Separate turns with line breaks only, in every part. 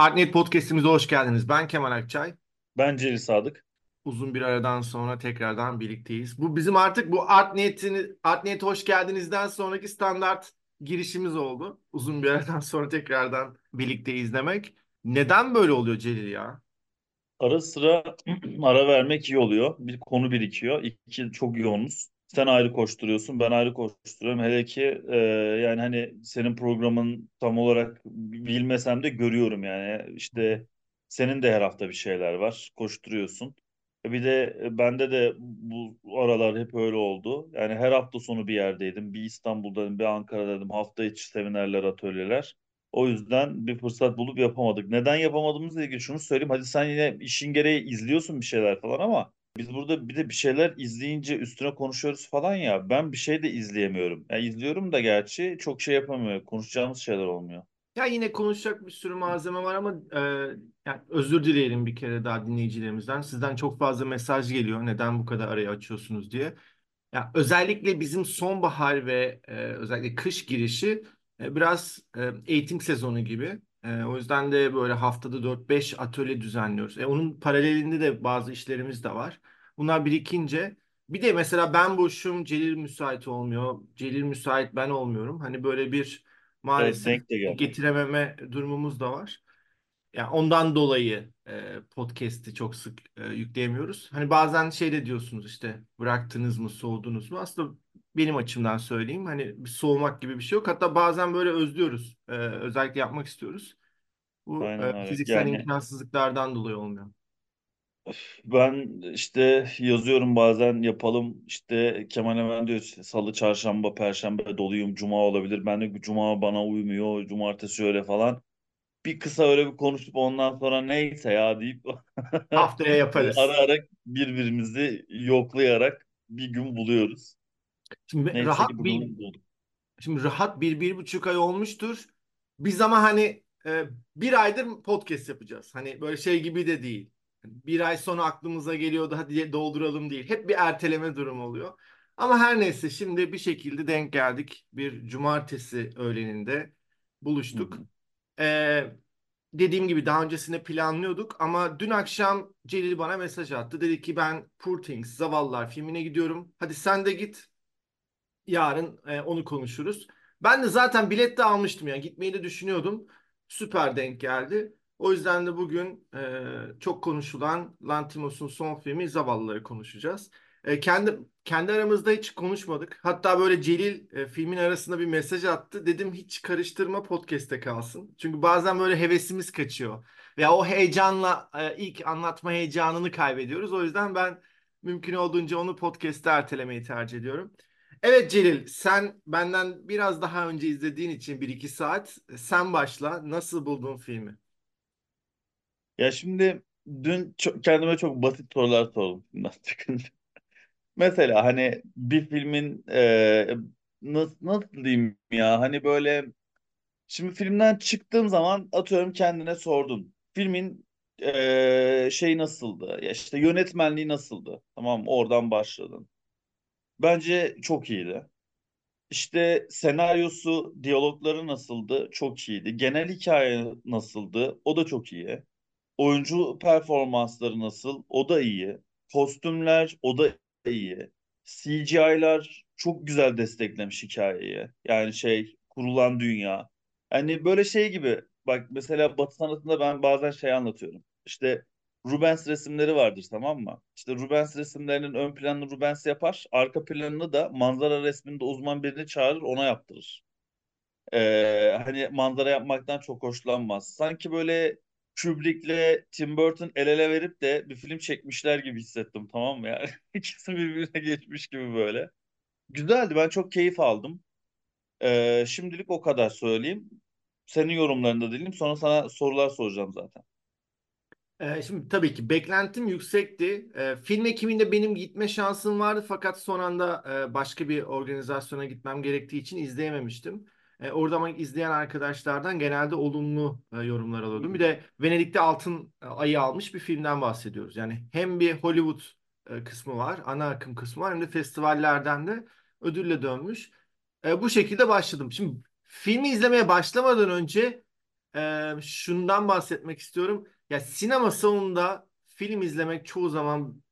Artnet Podcast'imize hoş geldiniz. Ben Kemal Akçay.
Ben Celil Sadık.
Uzun bir aradan sonra tekrardan birlikteyiz. Bu bizim artık bu Artnet'in Artnet hoş geldinizden sonraki standart girişimiz oldu. Uzun bir aradan sonra tekrardan birlikte izlemek. Neden böyle oluyor Celil ya?
Ara sıra ara vermek iyi oluyor. Bir konu birikiyor. İki çok yoğunuz. Sen ayrı koşturuyorsun, ben ayrı koşturuyorum. Hele ki e, yani hani senin programın tam olarak bilmesem de görüyorum yani. İşte senin de her hafta bir şeyler var. Koşturuyorsun. E, Bir de e, bende de bu aralar hep öyle oldu. Yani her hafta sonu bir yerdeydim. Bir İstanbul'daydım, bir Ankara'daydım. Hafta içi seminerler, atölyeler. O yüzden bir fırsat bulup yapamadık. Neden yapamadığımızla ilgili şunu söyleyeyim. Hadi sen yine işin gereği izliyorsun bir şeyler falan ama biz burada bir de bir şeyler izleyince üstüne konuşuyoruz falan ya. Ben bir şey de izleyemiyorum. Yani izliyorum da gerçi çok şey yapamıyorum. Konuşacağımız şeyler olmuyor.
Ya yine konuşacak bir sürü malzeme var ama e, yani özür dileyelim bir kere daha dinleyicilerimizden. Sizden çok fazla mesaj geliyor. Neden bu kadar arayı açıyorsunuz diye. Ya özellikle bizim sonbahar ve e, özellikle kış girişi e, biraz e, eğitim sezonu gibi. E, o yüzden de böyle haftada dört beş atölye düzenliyoruz. E, onun paralelinde de bazı işlerimiz de var. Bunlar birikince bir de mesela ben boşum, Celil müsait olmuyor. Celil müsait ben olmuyorum. Hani böyle bir
Evet
maalesef
geldi.
getirememe durumumuz da var. Yani ondan dolayı e, podcast'i çok sık e, yükleyemiyoruz. Hani bazen şey de diyorsunuz işte bıraktınız mı, soğudunuz mu? Aslında benim açımdan söyleyeyim. Hani soğumak gibi bir şey yok. Hatta bazen böyle özlüyoruz. E, özellikle yapmak istiyoruz. Bu
Aynen
e,
öyle.
fiziksel
Yani
imkansızlıklardan dolayı olmuyor.
ben işte yazıyorum bazen yapalım. İşte Kemal hemen diyor işte, Salı, Çarşamba, Perşembe doluyum. Cuma olabilir. Ben de Cuma bana uymuyor. Cumartesi öyle falan. bir kısa öyle bir konuşup ondan sonra neyse ya deyip
Haftaya
ara
yaparız.
ara birbirimizi yoklayarak bir gün buluyoruz.
Şimdi
Neyse
rahat bir. Şimdi rahat bir, bir buçuk ay olmuştur. Biz ama hani e, bir aydır podcast yapacağız. Hani böyle şey gibi de değil. Hani Bir ay sonra aklımıza geliyordu hadi dolduralım değil. Hep bir erteleme durumu oluyor. Ama her neyse şimdi bir şekilde denk geldik. Bir cumartesi öğleninde buluştuk.
hı.
E, dediğim gibi daha öncesinde planlıyorduk ama dün akşam Celil bana mesaj attı. Dedi ki ben Poor Things, Zavallılar filmine gidiyorum. Hadi sen de git. Yarın e, onu konuşuruz. Ben de zaten bilet de almıştım yani gitmeyi de düşünüyordum. Süper denk geldi. O yüzden de bugün e, çok konuşulan Lantimos'un son filmi Zavallıları konuşacağız. E, kendi kendi aramızda hiç konuşmadık. Hatta böyle Celil e, filmin arasında bir mesaj attı. Dedim hiç karıştırma podcast'te kalsın. Çünkü bazen böyle hevesimiz kaçıyor. Veya o heyecanla e, ilk anlatma heyecanını kaybediyoruz. O yüzden ben mümkün olduğunca onu podcast'te ertelemeyi tercih ediyorum. Evet Celil, sen benden biraz daha önce izlediğin için bir iki saat sen başla. Nasıl buldun filmi?
Ya şimdi dün çok, kendime çok basit sorular sordum. Mesela hani bir filmin e, nasıl, nasıl diyeyim ya hani böyle şimdi filmden çıktığım zaman atıyorum kendine sordun. Filmin e, şey nasıldı? Ya işte yönetmenliği nasıldı? Tamam oradan başladın. Bence çok iyiydi. İşte senaryosu, diyalogları nasıldı? Çok iyiydi. Genel hikaye nasıldı? O da çok iyi. Oyuncu performansları nasıl? O da iyi. Kostümler, o da iyi. CGI'lar çok güzel desteklemiş hikayeyi. Yani şey, kurulan dünya. Hani böyle şey gibi. Bak mesela Batı sanatında ben bazen şey anlatıyorum. İşte Rubens resimleri vardır tamam mı? İşte Rubens resimlerinin ön planını Rubens yapar. Arka planını da manzara resminde uzman birini çağırır ona yaptırır. Ee, hani manzara yapmaktan çok hoşlanmaz. Sanki böyle Kubrick'le Tim Burton el ele verip de bir film çekmişler gibi hissettim tamam mı yani? İkisi birbirine geçmiş gibi böyle. Güzeldi ben çok keyif aldım. Ee, şimdilik o kadar söyleyeyim. Senin yorumlarını da dinleyeyim sonra sana sorular soracağım zaten.
Ee, şimdi tabii ki beklentim yüksekti. Ee, film ekiminde benim gitme şansım vardı fakat son anda e, başka bir organizasyona gitmem gerektiği için izleyememiştim. E, orada ama izleyen arkadaşlardan genelde olumlu e, yorumlar alıyordum. Bir de Venedik'te Altın Ayı almış bir filmden bahsediyoruz. Yani hem bir Hollywood e, kısmı var, ana akım kısmı var hem de festivallerden de ödülle dönmüş. E, bu şekilde başladım. Şimdi filmi izlemeye başlamadan önce e, şundan bahsetmek istiyorum. Ya sinema salonunda film izlemek çoğu zaman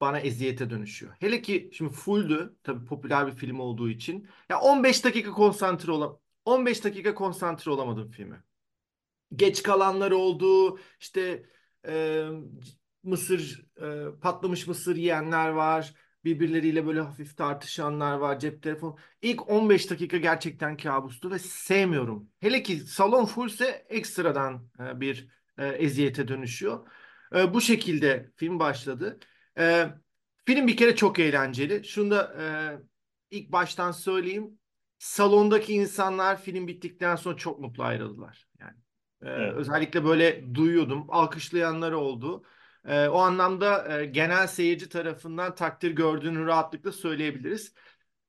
bana eziyete dönüşüyor. Hele ki şimdi fulldü tabii popüler bir film olduğu için. Ya 15 dakika konsantre olam 15 dakika konsantre olamadım filme geç kalanlar oldu. İşte e, mısır e, patlamış mısır yiyenler var. Birbirleriyle böyle hafif tartışanlar var. Cep telefonu. İlk 15 dakika gerçekten kabustu ve sevmiyorum. Hele ki salon fullse ekstradan e, bir e, eziyete dönüşüyor. E, bu şekilde film başladı. E, film bir kere çok eğlenceli. Şunu da e, ilk baştan söyleyeyim. Salondaki insanlar film bittikten sonra çok mutlu ayrıldılar. Yani ee,
Evet.
özellikle böyle duyuyordum. Alkışlayanlar oldu. Ee, o anlamda e, genel seyirci tarafından takdir gördüğünü rahatlıkla söyleyebiliriz.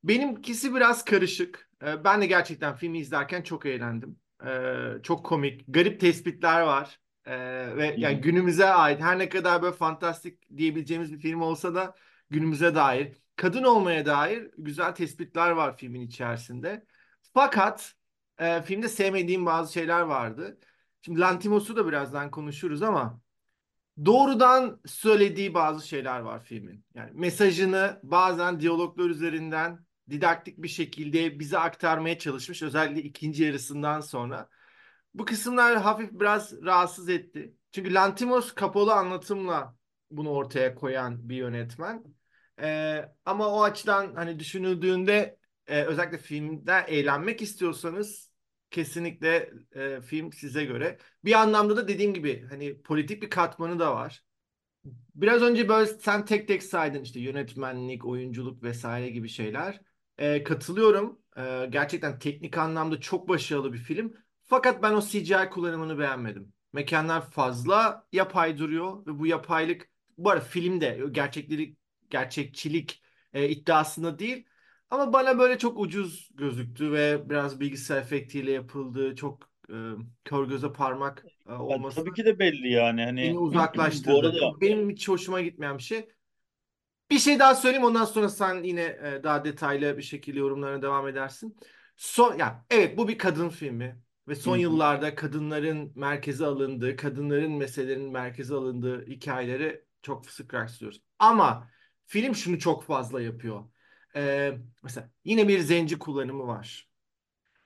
Benimkisi biraz karışık. Ee, ben de gerçekten filmi izlerken çok eğlendim. Ee, çok komik, garip tespitler var. Ee, ve yani günümüze ait her ne kadar böyle fantastik diyebileceğimiz bir film olsa da günümüze dair, kadın olmaya dair güzel tespitler var filmin içerisinde. Fakat e, filmde sevmediğim bazı şeyler vardı. Şimdi Lantimos'u da birazdan konuşuruz ama doğrudan söylediği bazı şeyler var filmin. Yani mesajını bazen diyaloglar üzerinden didaktik bir şekilde bize aktarmaya çalışmış. Özellikle ikinci yarısından sonra. Bu kısımlar hafif biraz rahatsız etti. Çünkü Lantimos kapalı anlatımla bunu ortaya koyan bir yönetmen. Ee, ama o açıdan hani düşünüldüğünde e, özellikle filmde eğlenmek istiyorsanız kesinlikle e, film size göre. Bir anlamda da dediğim gibi hani politik bir katmanı da var. Biraz önce böyle sen tek tek saydın işte yönetmenlik, oyunculuk vesaire gibi şeyler. Ee, katılıyorum. Ee, gerçekten teknik anlamda çok başarılı bir film. Fakat ben o CGI kullanımını beğenmedim. Mekanlar fazla yapay duruyor ve bu yapaylık bu arada filmde gerçekleri gerçekçilik e, iddiasında değil. Ama bana böyle çok ucuz gözüktü ve biraz bilgisayar efektiyle yapıldı. Çok e, kör göze parmak e, olması
tabii ki de belli yani.
beni
Hani bu
uzaklaştırdı.
arada
Benim hiç hoşuma gitmeyen bir şey. Bir şey daha söyleyeyim ondan sonra sen yine e, daha detaylı bir şekilde yorumlarına devam edersin. Son, ya evet bu bir kadın filmi ve son yıllarda kadınların merkeze alındığı, kadınların meselelerinin merkeze alındığı hikayeleri çok sık rastlıyoruz. Ama film şunu çok fazla yapıyor. Ee, mesela yine bir zenci kullanımı var.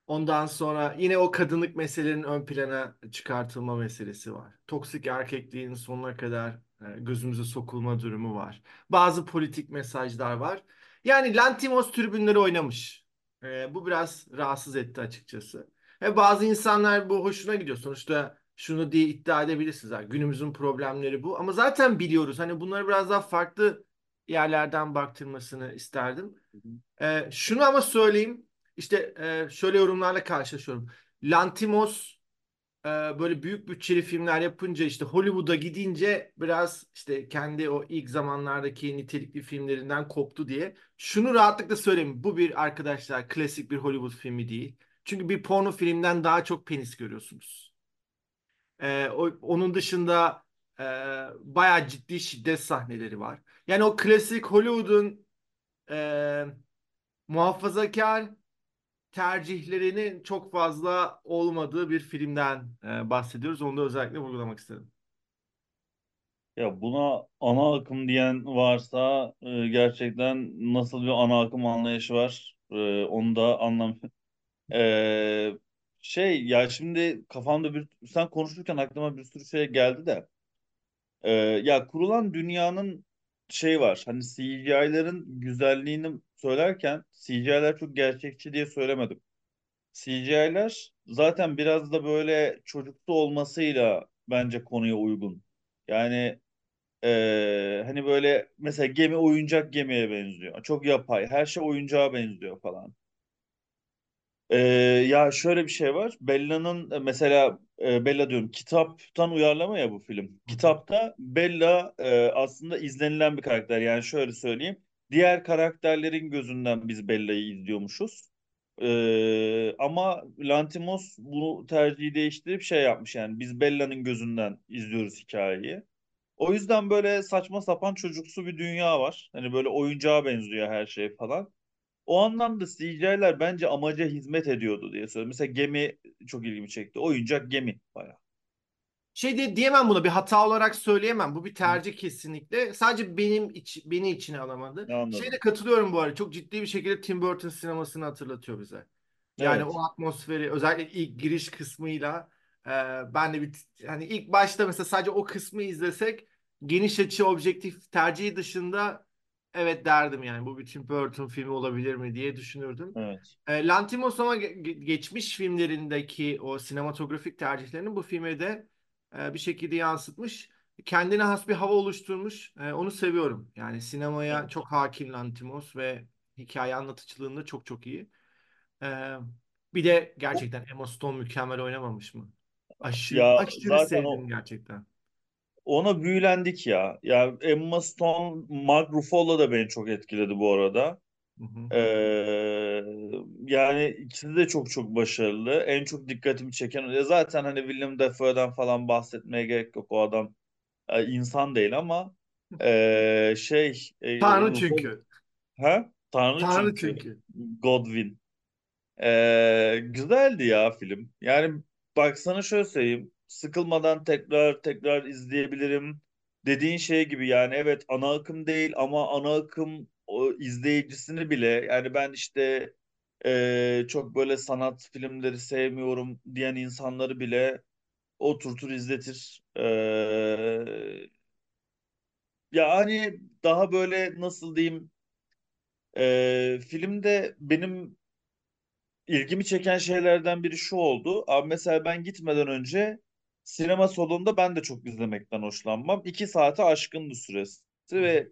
Ondan sonra yine o kadınlık meselenin ön plana çıkartılma meselesi var. Toksik erkekliğin sonuna kadar gözümüze sokulma durumu var. Bazı politik mesajlar var. Yani Lantimos tribünleri oynamış. E, bu biraz rahatsız etti açıkçası. Ve bazı insanlar bu hoşuna gidiyor. Sonuçta şunu diye iddia edebilirsiniz. Ha, günümüzün problemleri bu. Ama zaten biliyoruz. Hani bunları biraz daha farklı yerlerden baktırmasını isterdim. E, şunu ama söyleyeyim. İşte e, şöyle yorumlarla karşılaşıyorum. Lantimos e, böyle büyük bütçeli filmler yapınca işte Hollywood'a gidince biraz işte kendi o ilk zamanlardaki nitelikli filmlerinden koptu diye. Şunu rahatlıkla söyleyeyim. Bu bir arkadaşlar klasik bir Hollywood filmi değil. Çünkü bir porno filmden daha çok penis görüyorsunuz. E, o, onun dışında e, bayağı ciddi şiddet sahneleri var. Yani o klasik Hollywood'un e, muhafazakar tercihlerinin çok fazla olmadığı bir filmden e, bahsediyoruz. Onu da özellikle vurgulamak istedim.
ya buna ana akım diyen varsa e, gerçekten nasıl bir ana akım anlayışı var e, onu da anlam e, şey ya şimdi kafamda bir sen konuşurken aklıma bir sürü şey geldi de e, ya kurulan dünyanın şey var hani CGI'lerin güzelliğini söylerken CGI'ler çok gerçekçi diye söylemedim. CGI'ler zaten biraz da böyle çocuklu olmasıyla bence konuya uygun. Yani ee, hani böyle mesela gemi oyuncak gemiye benziyor. Çok yapay. Her şey oyuncağa benziyor falan. Ee, ya şöyle bir şey var. Bella'nın e, mesela e, Bella diyorum kitaptan uyarlama ya bu film. Kitapta Bella e, aslında izlenilen bir karakter. Yani şöyle söyleyeyim. Diğer karakterlerin gözünden biz Bella'yı izliyormuşuz. Ee, ama Lantimos bunu tercihi değiştirip şey yapmış yani biz Bella'nın gözünden izliyoruz hikayeyi. O yüzden böyle saçma sapan çocuksu bir dünya var. Hani böyle oyuncağa benziyor her şey falan. O anlamda CGI'ler bence amaca hizmet ediyordu diye söylüyorum. Mesela gemi çok ilgimi çekti. Oyuncak gemi bayağı.
Şey de diyemem buna bir hata olarak söyleyemem. Bu bir tercih kesinlikle. Sadece benim iç, beni içine alamadı. Şeyde katılıyorum bu arada. Çok ciddi bir şekilde Tim Burton sinemasını hatırlatıyor bize. Yani o
Evet.
atmosferi özellikle ilk giriş kısmıyla e, ben de bir hani ilk başta mesela sadece o kısmı izlesek geniş açı objektif tercihi dışında evet derdim yani bu bir Tim Burton filmi olabilir mi diye düşünürdüm.
Evet.
E, Lanthimos ama ge- ge- geçmiş filmlerindeki o sinematografik tercihlerini bu filme de e, bir şekilde yansıtmış. Kendine has bir hava oluşturmuş. E, onu seviyorum. Yani sinemaya
Evet.
çok hakim Lanthimos ve hikaye anlatıcılığında çok çok iyi. Ee, bir de gerçekten Emma Stone mükemmel oynamamış mı? Aşırı
Ya
aşırı sevdim
o
gerçekten.
Ona büyülendik ya. Ya Emma Stone, Mark Ruffalo da beni çok etkiledi bu arada.
Hı hı.
Ee, yani ikisi de çok çok başarılı. En çok dikkatimi çeken ya zaten hani Willem Dafoe'dan falan bahsetmeye gerek yok. O adam e, insan değil ama e, şey e,
Tanrı
Ruffalo
çünkü.
ha? Tanrı
Tanrı
çünkü
çünkü.
Godwin. Ee, güzeldi ya film. Yani bak sana şöyle söyleyeyim. Sıkılmadan tekrar tekrar izleyebilirim. Dediğin şey gibi yani evet ana akım değil ama ana akım o izleyicisini bile yani ben işte e, çok böyle sanat filmleri sevmiyorum diyen insanları bile oturtur izletir. Ee, yani daha böyle nasıl diyeyim e, filmde benim ilgimi çeken şeylerden biri şu oldu. Abi mesela ben gitmeden önce sinema salonunda ben de çok izlemekten hoşlanmam. İki saate aşkındı süresi ve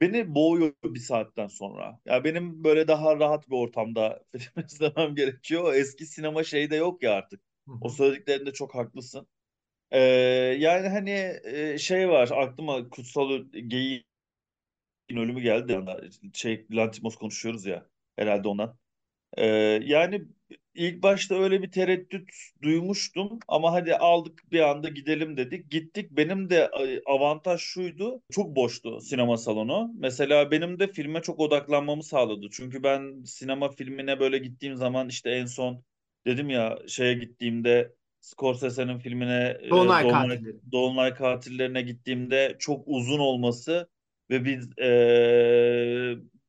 beni boğuyor bir saatten sonra. Ya benim böyle daha rahat bir ortamda film izlemem gerekiyor. Eski sinema şeyi de yok ya artık. O söylediklerinde çok haklısın. Ee, yani hani e, şey var aklıma Kutsal Geyiğin ölümü geldi. Şey Lantimos konuşuyoruz ya herhalde ondan. Ee, yani ilk başta öyle bir tereddüt duymuştum ama hadi aldık bir anda gidelim dedik. Gittik. Benim de e, avantaj şuydu. Çok boştu sinema salonu. Mesela benim de filme çok odaklanmamı sağladı. Çünkü ben sinema filmine böyle gittiğim zaman işte en son dedim ya şeye gittiğimde Scorsese'nin filmine e,
Dolunay
Dolunay,
Katilleri.
Dolunay Katillerine gittiğimde çok uzun olması ve biz e,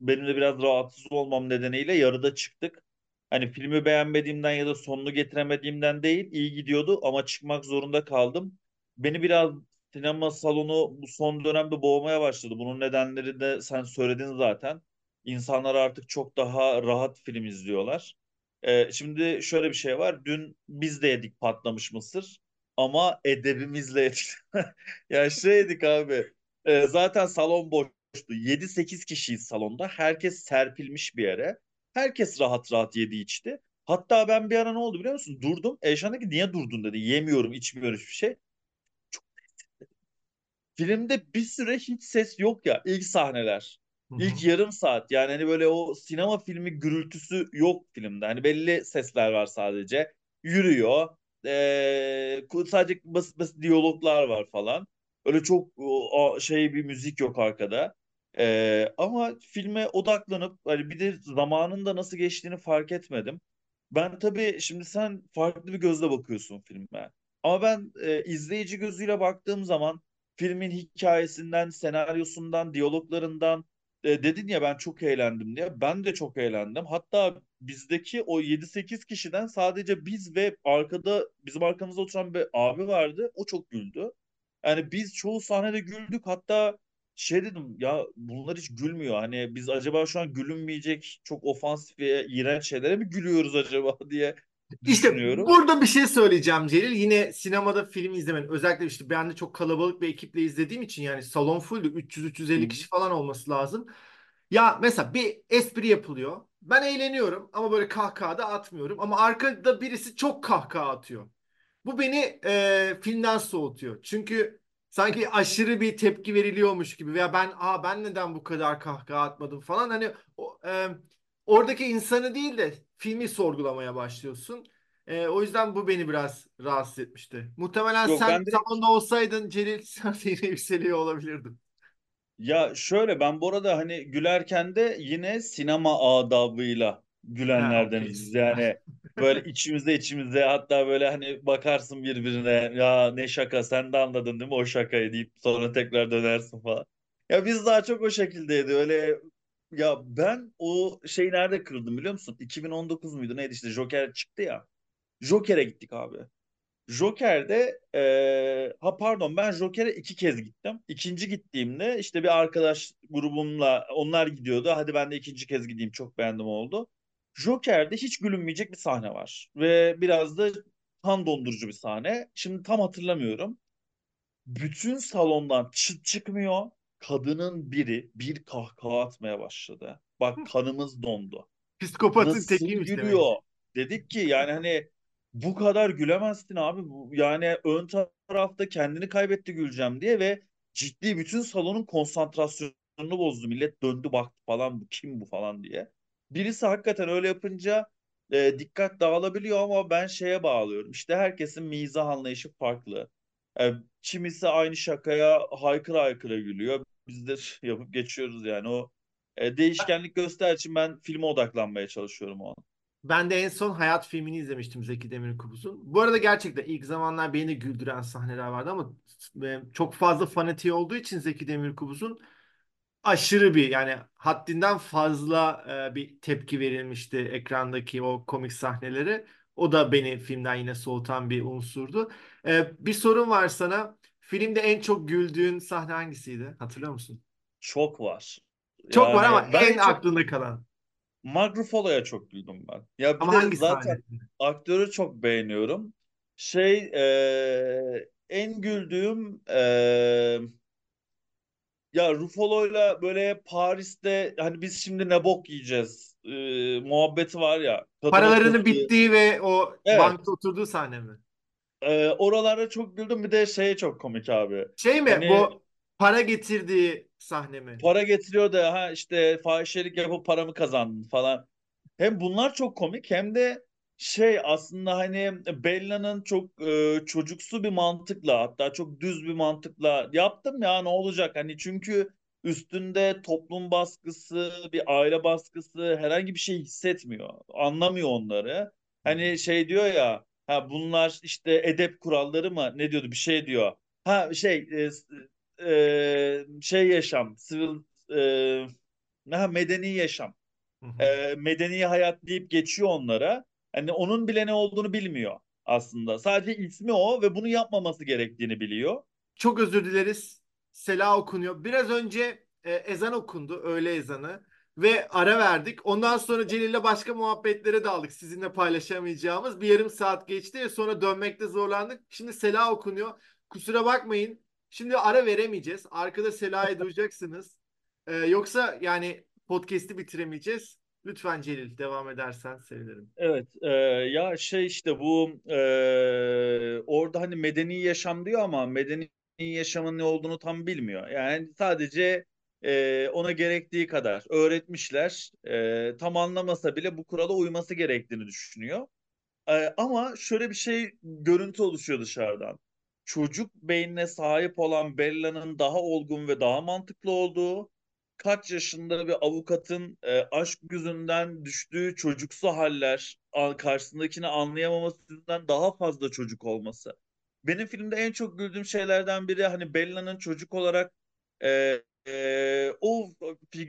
benim de biraz rahatsız olmam nedeniyle yarıda çıktık. Hani filmi beğenmediğimden ya da sonunu getiremediğimden değil, iyi gidiyordu ama çıkmak zorunda kaldım. Beni biraz sinema salonu bu son dönemde boğmaya başladı. Bunun nedenleri de sen söyledin zaten. İnsanlar artık çok daha rahat film izliyorlar. Ee, şimdi şöyle bir şey var. Dün biz de yedik patlamış mısır ama edebimizle yedik. Ya şey yedik abi. Ee, zaten salon boştu. Yedi sekiz kişiyiz salonda. Herkes serpilmiş bir yere. Herkes rahat rahat yedi içti. Hatta ben bir ara ne oldu biliyor musun? Durdum. Eşan dedi ki niye durdun dedi. Yemiyorum, içmiyorum hiçbir şey. Filmde bir süre hiç ses yok ya. İlk sahneler.
Hı
İlk
hı.
yarım saat. Yani hani böyle o sinema filmi gürültüsü yok filmde. Hani belli sesler var sadece. Yürüyor. Ee, sadece basit basit diyaloglar var falan. Öyle çok o şey bir müzik yok arkada. Ee, ama filme odaklanıp hani bir de zamanında nasıl geçtiğini fark etmedim. Ben tabii şimdi sen farklı bir gözle bakıyorsun filme. Ama ben e, izleyici gözüyle baktığım zaman filmin hikayesinden, senaryosundan, diyaloglarından e, dedin ya ben çok eğlendim diye. Ben de çok eğlendim. Hatta bizdeki o yedi sekiz kişiden sadece biz ve arkada bizim arkamızda oturan bir abi vardı. O çok güldü. Yani biz çoğu sahnede güldük. Hatta şey dedim ya bunlar hiç gülmüyor. Hani biz acaba şu an gülünmeyecek çok ofansif ve iğrenç şeylere mi gülüyoruz acaba diye
İşte burada bir şey söyleyeceğim Celil. Yine sinemada film izlemenin özellikle işte ben de çok kalabalık bir ekiple izlediğim için yani salon fulldü.
Hı
300-350
hı.
kişi falan olması lazım. Ya mesela bir espri yapılıyor. Ben eğleniyorum ama böyle kahkaha da atmıyorum. Ama arkada birisi çok kahkaha atıyor. Bu beni e, filmden soğutuyor. Çünkü sanki aşırı bir tepki veriliyormuş gibi veya ben aa ben neden bu kadar kahkaha atmadım falan hani o, e, oradaki insanı değil de filmi sorgulamaya başlıyorsun. E, o yüzden bu beni biraz rahatsız etmişti. Muhtemelen
Yok
sen
direkt
salonda olsaydın Celil sen de yine yükseliyor olabilirdin.
Ya şöyle ben bu arada hani gülerken de yine sinema adabıyla
Ha,
gülenlerdeniz.
okeysin.
Yani böyle içimizde içimizde hatta böyle hani bakarsın birbirine ya ne şaka sen de anladın değil mi o şakayı deyip sonra tekrar dönersin falan. Ya biz daha çok o şekildeydi öyle ya ben o şey nerede kırıldım biliyor musun? 2019 muydu neydi işte Joker çıktı ya. Joker'e gittik abi. Joker'de e, ha pardon ben Joker'e iki kez gittim. İkinci gittiğimde işte bir arkadaş grubumla onlar gidiyordu. Hadi ben de ikinci kez gideyim çok beğendim oldu. Joker'de hiç gülünmeyecek bir sahne var. Ve biraz da kan dondurucu bir sahne. Şimdi tam hatırlamıyorum. Bütün salondan çıt çıkmıyor. Kadının biri bir kahkaha atmaya başladı. Bak kanımız dondu
Psikopatın tekiymiş demek
gülüyor?
ki.
Dedik ki yani hani bu kadar gülemezsin abi. Yani ön tarafta kendini kaybetti güleceğim diye ve ciddi bütün salonun konsantrasyonunu bozdu. Millet döndü baktı falan bu kim bu falan diye. Birisi hakikaten öyle yapınca e, dikkat dağılabiliyor ama ben şeye bağlıyorum. İşte herkesin mizah anlayışı farklı. E, kimisi aynı şakaya haykıra haykıra gülüyor. Biz de yapıp geçiyoruz yani o e, değişkenlik göster için ben filme odaklanmaya çalışıyorum o an.
Ben de en son Hayat filmini izlemiştim Zeki Demirkubuz'un. Bu arada gerçekten ilk zamanlar beni güldüren sahneler vardı ama e, çok fazla fanatiği olduğu için Zeki Demirkubuz'un aşırı bir yani haddinden fazla e, bir tepki verilmişti ekrandaki o komik sahneleri. O da beni filmden yine soğutan bir unsurdu. E, bir sorun var sana. Filmde en çok güldüğün sahne hangisiydi? Hatırlıyor musun?
Çok var.
Çok var ama
Yani
en
çok
aklında kalan.
Mark Ruffalo'ya çok güldüm ben. Ya bir
Ama
de zaten
sahne?
aktörü çok beğeniyorum. Şey e, en güldüğüm e, ya Ruffalo'yla böyle Paris'te hani biz şimdi ne bok yiyeceğiz e, muhabbeti var ya
Paralarının bittiği ve o bankta
Evet.
oturduğu sahne mi?
E, oralara çok güldüm. Bir de şey çok komik abi.
Şey mi
Hani
bu para getirdiği sahne mi?
para getiriyor da ha işte fahişelik yapıp paramı kazandın falan. Hem bunlar çok komik hem de şey aslında hani Bella'nın çok e, çocuksu bir mantıkla hatta çok düz bir mantıkla yaptım ya ne olacak? Hani çünkü üstünde toplum baskısı bir aile baskısı herhangi bir şey hissetmiyor anlamıyor onları. Hani şey diyor ya ha bunlar işte edep kuralları mı? Ne diyordu? Bir şey diyor. Ha şey e, e, şey yaşam sivil e, ha, medeni yaşam.
Hı hı.
e, medeni hayat deyip geçiyor onlara. Hani onun bile ne olduğunu bilmiyor aslında. Sadece ismi o ve bunu yapmaması gerektiğini biliyor.
Çok özür dileriz. Sela okunuyor. Biraz önce e, ezan okundu, öğle ezanı ve ara verdik. Ondan sonra Celil'le başka muhabbetlere daldık. Sizinle paylaşamayacağımız bir yarım saat geçti ve sonra dönmekte zorlandık. Şimdi Sela okunuyor. Kusura bakmayın. Şimdi ara veremeyeceğiz. Arkada Sela'yı duyacaksınız. E, yoksa yani podcast'i bitiremeyeceğiz. Lütfen Celil devam edersen sevinirim.
Evet, e, ya şey işte bu e, orada hani medeni yaşam diyor ama medeni yaşamın ne olduğunu tam bilmiyor. Yani sadece e, ona gerektiği kadar öğretmişler. E, tam anlamasa bile bu kurala uyması gerektiğini düşünüyor. Ee, ama şöyle bir şey görüntü oluşuyor dışarıdan. Çocuk beynine sahip olan Bella'nın daha olgun ve daha mantıklı olduğu, kaç yaşında bir avukatın e, aşk yüzünden düştüğü çocuksu haller, karşısındakini anlayamaması yüzünden daha fazla çocuk olması. Benim filmde en çok güldüğüm şeylerden biri hani Bella'nın çocuk olarak e, e, o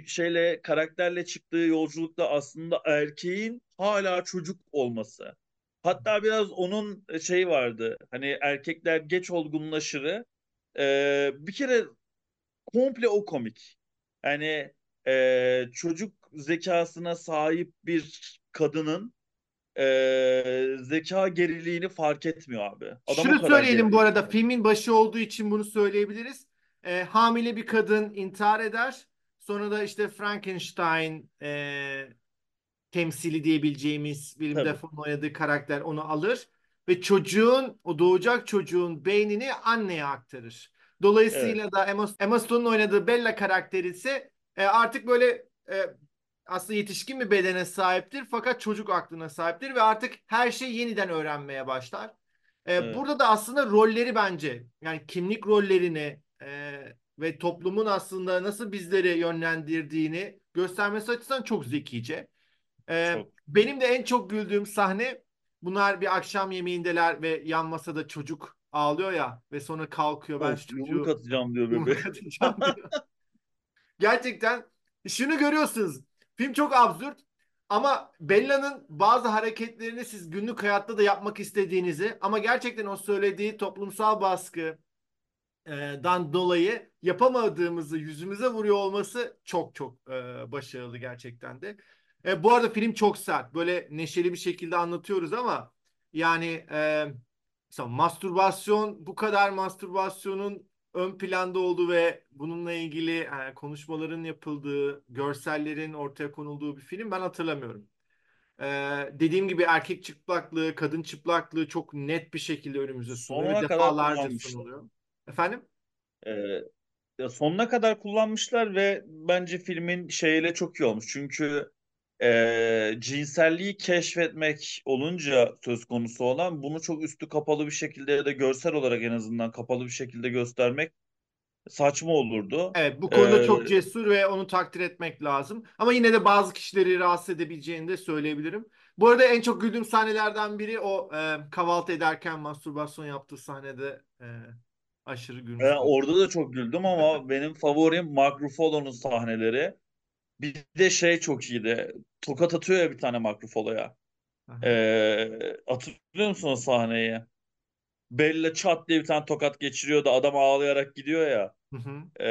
şeyle karakterle çıktığı yolculukta aslında erkeğin hala çocuk olması. Hatta biraz onun şey vardı. Hani erkekler geç olgunlaşırı. Ee, bir kere komple o komik. Yani e, çocuk zekasına sahip bir kadının e, zeka geriliğini fark etmiyor abi. Adam
Şunu söyleyelim bu
geriliyor.
arada filmin başı olduğu için bunu söyleyebiliriz. Ee, hamile bir kadın intihar eder. Sonra da işte Frankenstein e, temsili diyebileceğimiz
Tabii.
Dafoe'nun oynadığı karakter onu alır ve çocuğun o doğacak çocuğun beynini anneye aktarır.
Evet.
Dolayısıyla da Emma, Emma Stone'un oynadığı Bella karakteri ise e, artık böyle e, aslında yetişkin bir bedene sahiptir fakat çocuk aklına sahiptir ve artık her şeyi yeniden öğrenmeye başlar. E,
Evet.
burada da aslında rolleri bence yani kimlik rollerini e, ve toplumun aslında nasıl bizleri yönlendirdiğini göstermesi açısından çok zekice. Ee,
Çok.
benim de en çok güldüğüm sahne bunlar bir akşam yemeğindeler ve yan masada çocuk ağlıyor ya ve sonra kalkıyor ben şu
yumruk
çocuğu
atacağım diyor
yumruk atacağım diyor. Gerçekten şunu görüyorsunuz. Film çok absürt ama Bella'nın bazı hareketlerini siz günlük hayatta da yapmak istediğinizi ama gerçekten o söylediği toplumsal baskı dan dolayı yapamadığımızı yüzümüze vuruyor olması çok çok e, başarılı gerçekten de. E, bu arada film çok sert. Böyle neşeli bir şekilde anlatıyoruz ama yani e, mesela mastürbasyon bu kadar mastürbasyonun ön planda olduğu ve bununla ilgili e, konuşmaların yapıldığı, görsellerin ortaya konulduğu bir film ben hatırlamıyorum. E, dediğim gibi erkek çıplaklığı, kadın çıplaklığı çok net bir şekilde önümüze sunuluyor ve
Sonuna
defalarca sunuluyor. Efendim?
Ee, sonuna kadar kullanmışlar ve bence filmin şeyle çok iyi olmuş. Çünkü e, cinselliği keşfetmek olunca söz konusu olan bunu çok üstü kapalı bir şekilde ya da görsel olarak en azından kapalı bir şekilde göstermek saçma olurdu.
Evet bu konuda
Ee,
çok cesur ve onu takdir etmek lazım. Ama yine de bazı kişileri rahatsız edebileceğini de söyleyebilirim. Bu arada en çok güldüğüm sahnelerden biri o e, kahvaltı ederken mastürbasyon yaptığı sahnede e, aşırı
ben
gülmüştüm.
orada da çok güldüm ama benim favorim Mark Ruffalo'nun sahneleri. Bir de şey çok iyiydi. Tokat atıyor ya bir tane.
Aha.
Ee, hatırlıyor musun o sahneyi? Bella çat diye bir tane tokat geçiriyor da adam ağlayarak gidiyor ya.
Hı hı.
Ee,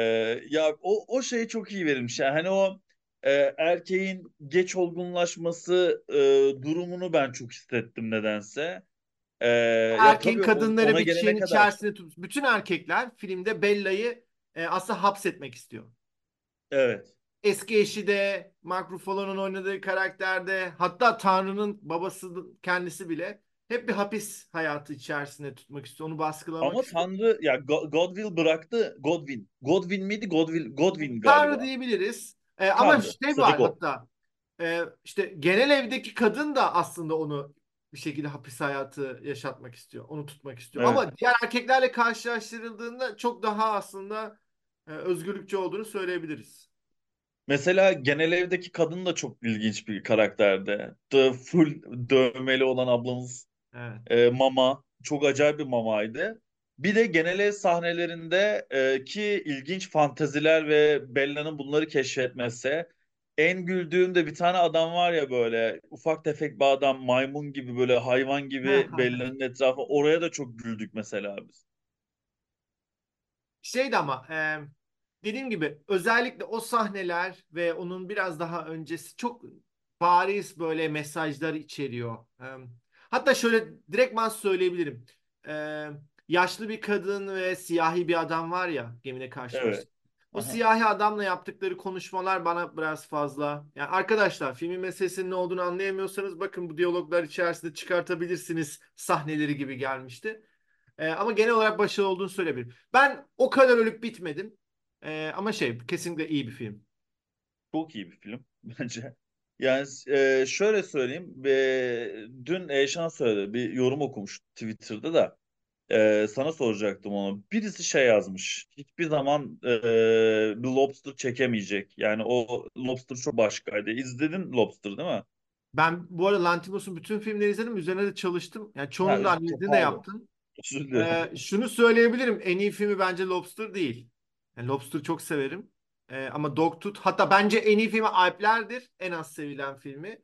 ya o, o şey çok iyi verilmiş. Yani hani o e, erkeğin geç olgunlaşması e, durumunu ben çok hissettim nedense. Ya
Erkeğin
o-
kadınları bir şeyin
kadar.
içerisinde tut. Bütün erkekler filmde Bella'yı e, aslında hapsetmek istiyor.
Evet.
Eski eşi de Mark Ruffalo'nun oynadığı karakterde hatta Tanrı'nın babası kendisi bile hep bir hapis hayatı içerisinde tutmak istiyor. Onu baskılamak
Ama
istiyor.
Tanrı ya Go- Godwill bıraktı. Godwin. Godwin miydi? Godwill. Godwin
Tanrı
galiba.
diyebiliriz. E, ama
Tanrı.
şey var
God.
hatta e, işte genel evdeki kadın da aslında onu bir şekilde hapis hayatı yaşatmak istiyor. Onu tutmak istiyor.
Evet.
Ama diğer erkeklerle karşılaştırıldığında çok daha aslında e, özgürlükçü olduğunu söyleyebiliriz.
Mesela genel evdeki kadın da çok ilginç bir karakterdi. The full dövmeli olan ablamız
Evet.
e, Mama çok acayip bir mamaydı. Bir de genel ev sahnelerinde e, ki ilginç fanteziler ve Bella'nın bunları keşfetmesi. En güldüğüm de bir tane adam var ya böyle ufak tefek bir adam maymun gibi böyle hayvan gibi Bella'nın etrafı. Oraya da çok güldük mesela biz.
Şeydi ama e, dediğim gibi özellikle o sahneler ve onun biraz daha öncesi çok bariz böyle mesajlar içeriyor. Hatta şöyle direktman söyleyebilirim. E, yaşlı bir kadın ve siyahi bir adam var ya gemide karşılaştık.
Evet.
O
Aha.
siyahi adamla yaptıkları konuşmalar bana biraz fazla. Yani arkadaşlar filmin meselesinin ne olduğunu anlayamıyorsanız bakın bu diyaloglar içerisinde çıkartabilirsiniz sahneleri gibi gelmişti. Ee, ama genel olarak başarılı olduğunu söyleyebilirim. Ben o kadar ölüp bitmedim. Ee, ama şey kesinlikle iyi bir film.
Çok iyi bir film bence. Yani e, şöyle söyleyeyim. e, dün Eyşan söyledi. Bir yorum okumuş Twitter'da da. E, sana soracaktım onu. Birisi şey yazmış. Hiçbir zaman e, bir Lobster çekemeyecek. Yani o Lobster çok başkaydı. İzledin Lobster değil mi?
Ben bu arada Lantimos'un bütün filmlerini izledim. Üzerine de çalıştım. Yani çoğunun da analizini de yaptım. Ee, şunu söyleyebilirim. En iyi filmi bence Lobster değil. Yani Lobster çok severim. Ee, ama Dogtooth hatta bence en iyi filmi Alpler'dir. En az sevilen filmi.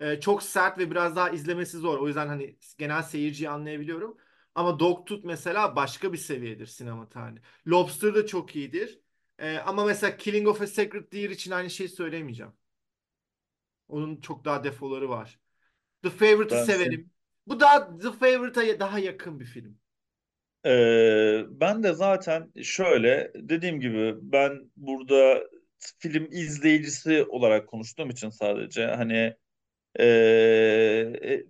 Ee, çok sert ve biraz daha izlemesi zor. O yüzden hani genel seyirciyi anlayabiliyorum. Ama Dogtooth mesela başka bir seviyedir sinema tarihi. Lobster da çok iyidir. Ee, ama mesela Killing of a Sacred Deer için aynı şeyi söyleyemeyeceğim. Onun çok daha defoları var. The Favorite'ı severim. Bu daha The Favorite'a daha yakın bir film.
Ee, ben de zaten şöyle dediğim gibi ben burada film izleyicisi olarak konuştuğum için sadece hani ee,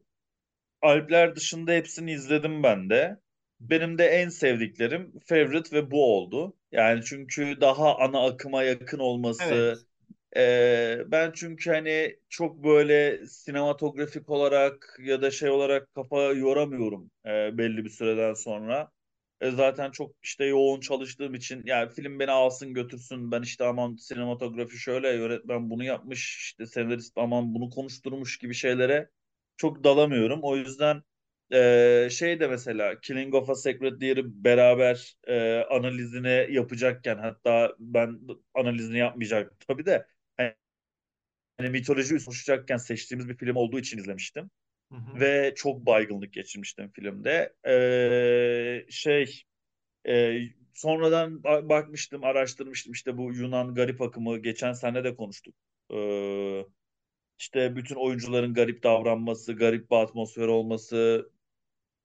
Alpler dışında hepsini izledim ben de. Benim de en sevdiklerim Favorite ve bu oldu. Yani çünkü daha ana akıma yakın olması.
Evet.
ee, ben çünkü hani çok böyle sinematografik olarak ya da şey olarak kafa yoramıyorum ee, belli bir süreden sonra. E, zaten çok işte yoğun çalıştığım için yani film beni alsın götürsün. Ben işte aman sinematografi şöyle yönetmen bunu yapmış işte senarist aman bunu konuşturmuş gibi şeylere çok dalamıyorum. O yüzden e, şey de mesela Killing of a Sacred Deer'i beraber e, analizini yapacakken hatta ben analizini yapmayacaktım tabii de hani, hani mitoloji konuşacakken seçtiğimiz bir film olduğu için izlemiştim.
Hı hı.
Ve çok baygınlık geçirmiştim filmde. Ee, şey e, sonradan ba- bakmıştım, araştırmıştım işte bu Yunan garip akımı geçen sene de konuştuk. Ee, işte bütün oyuncuların garip davranması, garip bir atmosfer olması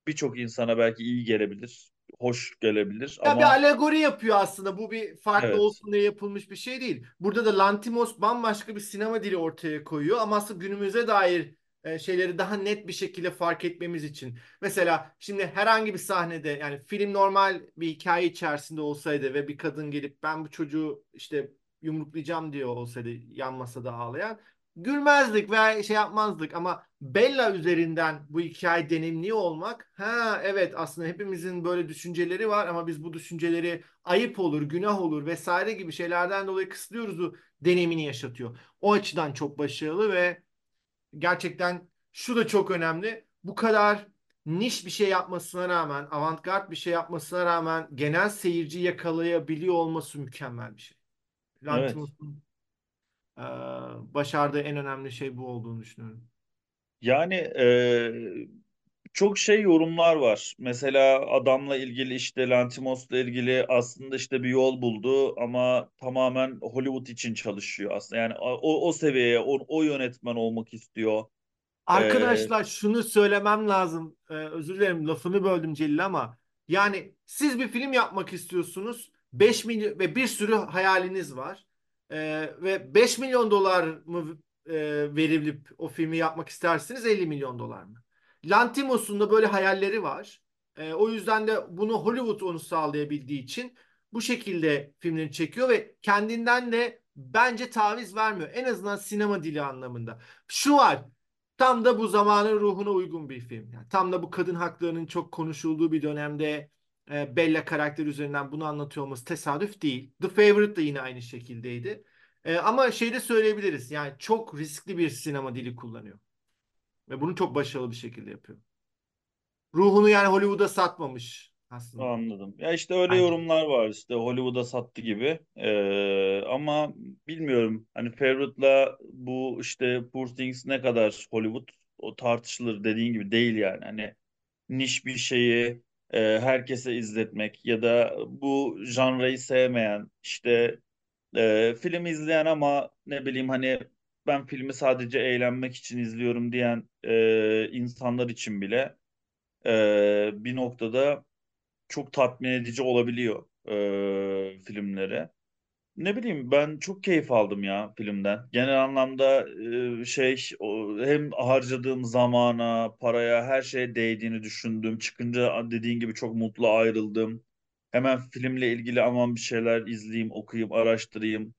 birçok insana belki iyi gelebilir, hoş gelebilir
Ya bir
ama
alegori yapıyor aslında. Bu bir farklı
evet,
olsun diye yapılmış bir şey değil. Burada da Lantimos bambaşka bir sinema dili ortaya koyuyor ama aslında günümüze dair e, şeyleri daha net bir şekilde fark etmemiz için. Mesela şimdi herhangi bir sahnede yani film normal bir hikaye içerisinde olsaydı ve bir kadın gelip ben bu çocuğu işte yumruklayacağım diyor olsaydı yan masada ağlayan gülmezdik veya şey yapmazdık ama Bella üzerinden bu hikaye deneyimliyor olmak ha evet aslında hepimizin böyle düşünceleri var ama biz bu düşünceleri ayıp olur, günah olur vesaire gibi şeylerden dolayı kısıtlıyoruz deneyimini yaşatıyor. O açıdan çok başarılı ve gerçekten şu da çok önemli. Bu kadar niş bir şey yapmasına rağmen, avantgard bir şey yapmasına rağmen genel seyirci yakalayabiliyor olması mükemmel bir şey.
evet.
Lantimos'un ee, başardığı en önemli şey bu olduğunu düşünüyorum.
Yani e, çok şey yorumlar var. Mesela adamla ilgili işte Lantimos'la ilgili aslında işte bir yol buldu ama tamamen Hollywood için çalışıyor aslında. Yani o, o seviyeye, o, o yönetmen olmak istiyor. Ee,
Arkadaşlar şunu söylemem lazım. Ee, özür dilerim lafını böldüm Celil ama yani siz bir film yapmak istiyorsunuz. 5 milyon ve bir sürü hayaliniz var. Ee, ve 5 milyon dolar mı e, verilip o filmi yapmak istersiniz 50 milyon dolar mı? Lantimos'un da böyle hayalleri var. Ee, o yüzden de bunu Hollywood onu sağlayabildiği için bu şekilde filmleri çekiyor ve kendinden de bence taviz vermiyor. En azından sinema dili anlamında. Şu var. Tam da bu zamanın ruhuna uygun bir film. Yani tam da bu kadın haklarının çok konuşulduğu bir dönemde e, Bella karakter üzerinden bunu anlatıyor olması tesadüf değil. The Favorite da yine aynı şekildeydi. E, ama şey de söyleyebiliriz. Yani çok riskli bir sinema dili kullanıyor. Ve bunu çok başarılı bir şekilde yapıyor. Ruhunu yani Hollywood'a satmamış aslında.
anladım. Ya işte öyle
Bence.
yorumlar var işte Hollywood'a sattı gibi. Ee, ama bilmiyorum hani Favorite'la bu işte Poor Things ne kadar Hollywood o tartışılır dediğin gibi değil yani. Hani niş bir şeyi e, herkese izletmek ya da bu janrayı sevmeyen işte e, film izleyen ama ne bileyim hani ben filmi sadece eğlenmek için izliyorum diyen e, insanlar için bile e, bir noktada çok tatmin edici olabiliyor e, filmleri. Ne bileyim ben çok keyif aldım ya filmden. Genel anlamda e, şey hem harcadığım zamana, paraya, her şeye değdiğini düşündüm. Çıkınca dediğin gibi çok mutlu ayrıldım. Hemen filmle ilgili aman bir şeyler izleyeyim, okuyayım, araştırayım.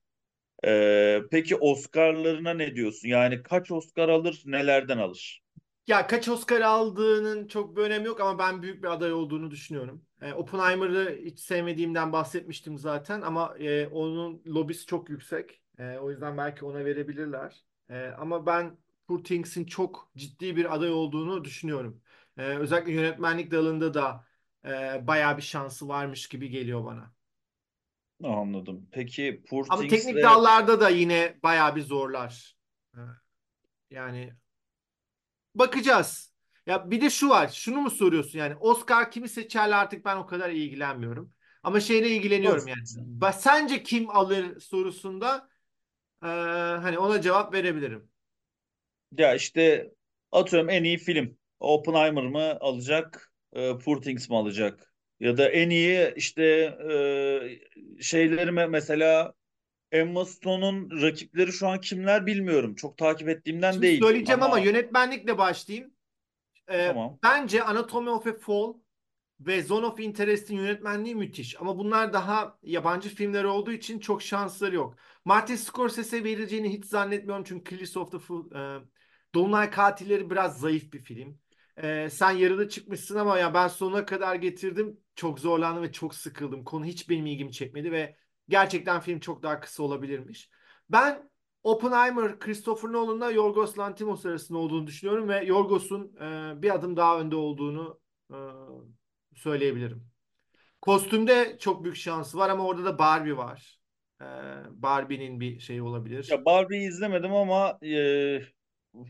E, peki Oscar'larına ne diyorsun? Yani kaç Oscar alır, nelerden alır?
Ya kaç Oscar aldığının çok bir önemi yok ama ben büyük bir aday olduğunu düşünüyorum. E, Oppenheimer'ı hiç sevmediğimden bahsetmiştim zaten ama e, onun lobisi çok yüksek. E, o yüzden belki ona verebilirler. E, ama ben Poor Things'in çok ciddi bir aday olduğunu düşünüyorum. E, özellikle yönetmenlik dalında da e, bayağı bir şansı varmış gibi geliyor bana.
Anladım. Peki Poor
Ama teknik
Things'le
dallarda da yine bayağı bir zorlar. E, yani Bakacağız. Ya bir de şu var. Şunu mu soruyorsun yani Oscar kimi seçerler artık ben o kadar ilgilenmiyorum. Ama şeyle ilgileniyorum yani. Sence kim alır sorusunda eee, hani ona cevap verebilirim.
Ya işte atıyorum en iyi film. Oppenheimer mı alacak, e, Poor Things mi alacak? Ya da en iyi işte e, şeyleri mi mesela Emma Stone'un rakipleri şu an kimler bilmiyorum. Çok takip ettiğimden
Şimdi
değil
söyleyeceğim ama
ama
yönetmenlikle başlayayım. Eee,
tamam.
bence Anatomy of a Fall ve Zone of Interest'in yönetmenliği müthiş. Ama bunlar daha yabancı filmler olduğu için çok şansları yok. Martin Scorsese verileceğini hiç zannetmiyorum çünkü Killers of the Full, e, Dolunay Katilleri biraz zayıf bir film. E, sen yarıda çıkmışsın ama ya ben sonuna kadar getirdim. Çok zorlandım ve çok sıkıldım. Konu hiç benim ilgimi çekmedi ve gerçekten film çok daha kısa olabilirmiş. Ben Oppenheimer, Christopher Nolan'la Yorgos Lanthimos arasında olduğunu düşünüyorum ve Yorgos'un e, bir adım daha önde olduğunu e, söyleyebilirim. Kostümde çok büyük şansı var ama orada da Barbie var. E, Barbie'nin bir şeyi olabilir.
Ya Barbie'yi izlemedim ama e,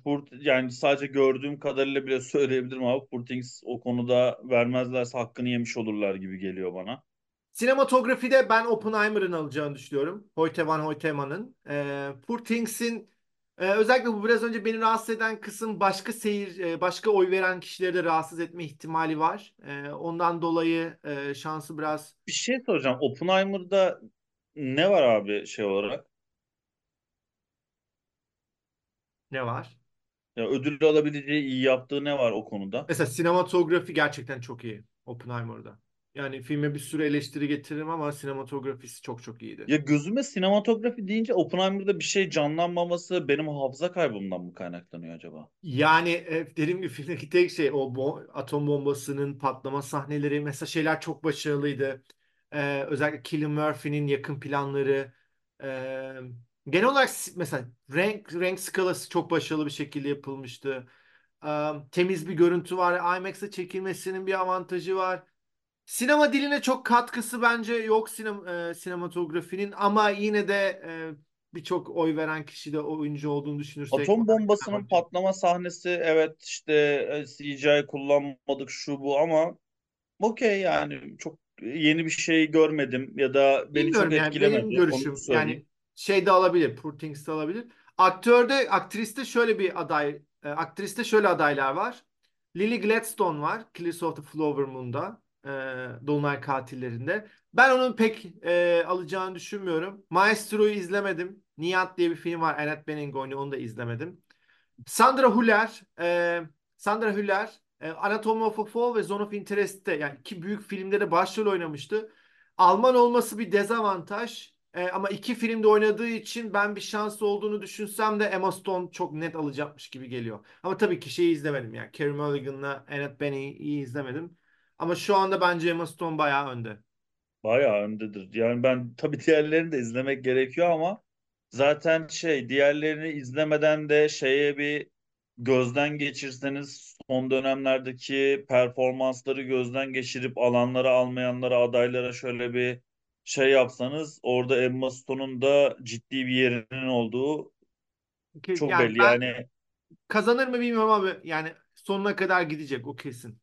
Furt, yani sadece gördüğüm kadarıyla bile söyleyebilirim abi. Furtings o konuda vermezlerse hakkını yemiş olurlar gibi geliyor bana.
Sinematografide ben Oppenheimer'ın alacağını düşünüyorum. Hoyte van Hoytema'nın. E, Poor Things'in e, özellikle bu biraz önce beni rahatsız eden kısım başka seyir, e, başka oy veren kişileri de rahatsız etme ihtimali var. E, ondan dolayı e, şansı biraz
Bir şey soracağım. Oppenheimer'da ne var abi şey olarak?
Ne var?
Ya ödül alabileceği iyi yaptığı ne var o konuda?
Mesela sinematografi gerçekten çok iyi Oppenheimer'da. Yani filme bir sürü eleştiri getiririm ama sinematografisi çok çok iyiydi.
Ya gözüme sinematografi deyince Oppenheimer'da bir şey canlanmaması benim hafıza kaybımdan mı kaynaklanıyor acaba?
Yani e, dediğim gibi filmdeki tek şey o bo- atom bombasının patlama sahneleri mesela şeyler çok başarılıydı. Ee, özellikle Cillian Murphy'nin yakın planları. Ee, genel olarak s- mesela renk renk skalası çok başarılı bir şekilde yapılmıştı. Ee, temiz bir görüntü var. IMAX'e çekilmesinin bir avantajı var. Sinema diline çok katkısı bence yok sinem e, sinematografinin ama yine de e, birçok oy veren kişi de oyuncu olduğunu düşünürsek
Atom bombasının patlama sahnesi evet işte e, CGI kullanmadık şu bu ama okey yani çok yeni bir şey görmedim ya da beni çok
Bilmiyorum yani benim
etkilemedi onu
görüşüm
söyleyeyim.
Şey de alabilir, Poor Things de alabilir. Aktörde, aktriste şöyle bir aday, e, aktriste şöyle adaylar var. Lily Gladstone var, Killers of the Flower Moon'da, e, Dolunay Katillerinde. Ben onun pek e, alacağını düşünmüyorum. Maestro'yu izlemedim. Nihat diye bir film var, Annette Bening oynuyor, onu da izlemedim. Sandra Hüller, e, Sandra Hüller, e, Anatomy of a Fall ve Zone of Interest'te yani iki büyük filmde de başrol oynamıştı. Alman olması bir dezavantaj. E, ama iki filmde oynadığı için ben bir şans olduğunu düşünsem de Emma Stone çok net alacakmış gibi geliyor. Ama tabii ki şeyi izlemedim yani. Carey Mulligan'la Annette Bening'i izlemedim. Ama şu anda bence Emma Stone bayağı önde.
Bayağı öndedir. Yani ben tabii diğerlerini de izlemek gerekiyor ama zaten şey diğerlerini izlemeden de şeye bir gözden geçirseniz son dönemlerdeki performansları gözden geçirip alanlara almayanlara adaylara şöyle bir şey yapsanız orada Emma Stone'un da ciddi bir yerinin olduğu çok
Yani
belli.
ben
Yani
kazanır mı bilmiyorum abi. Yani sonuna kadar gidecek o kesin.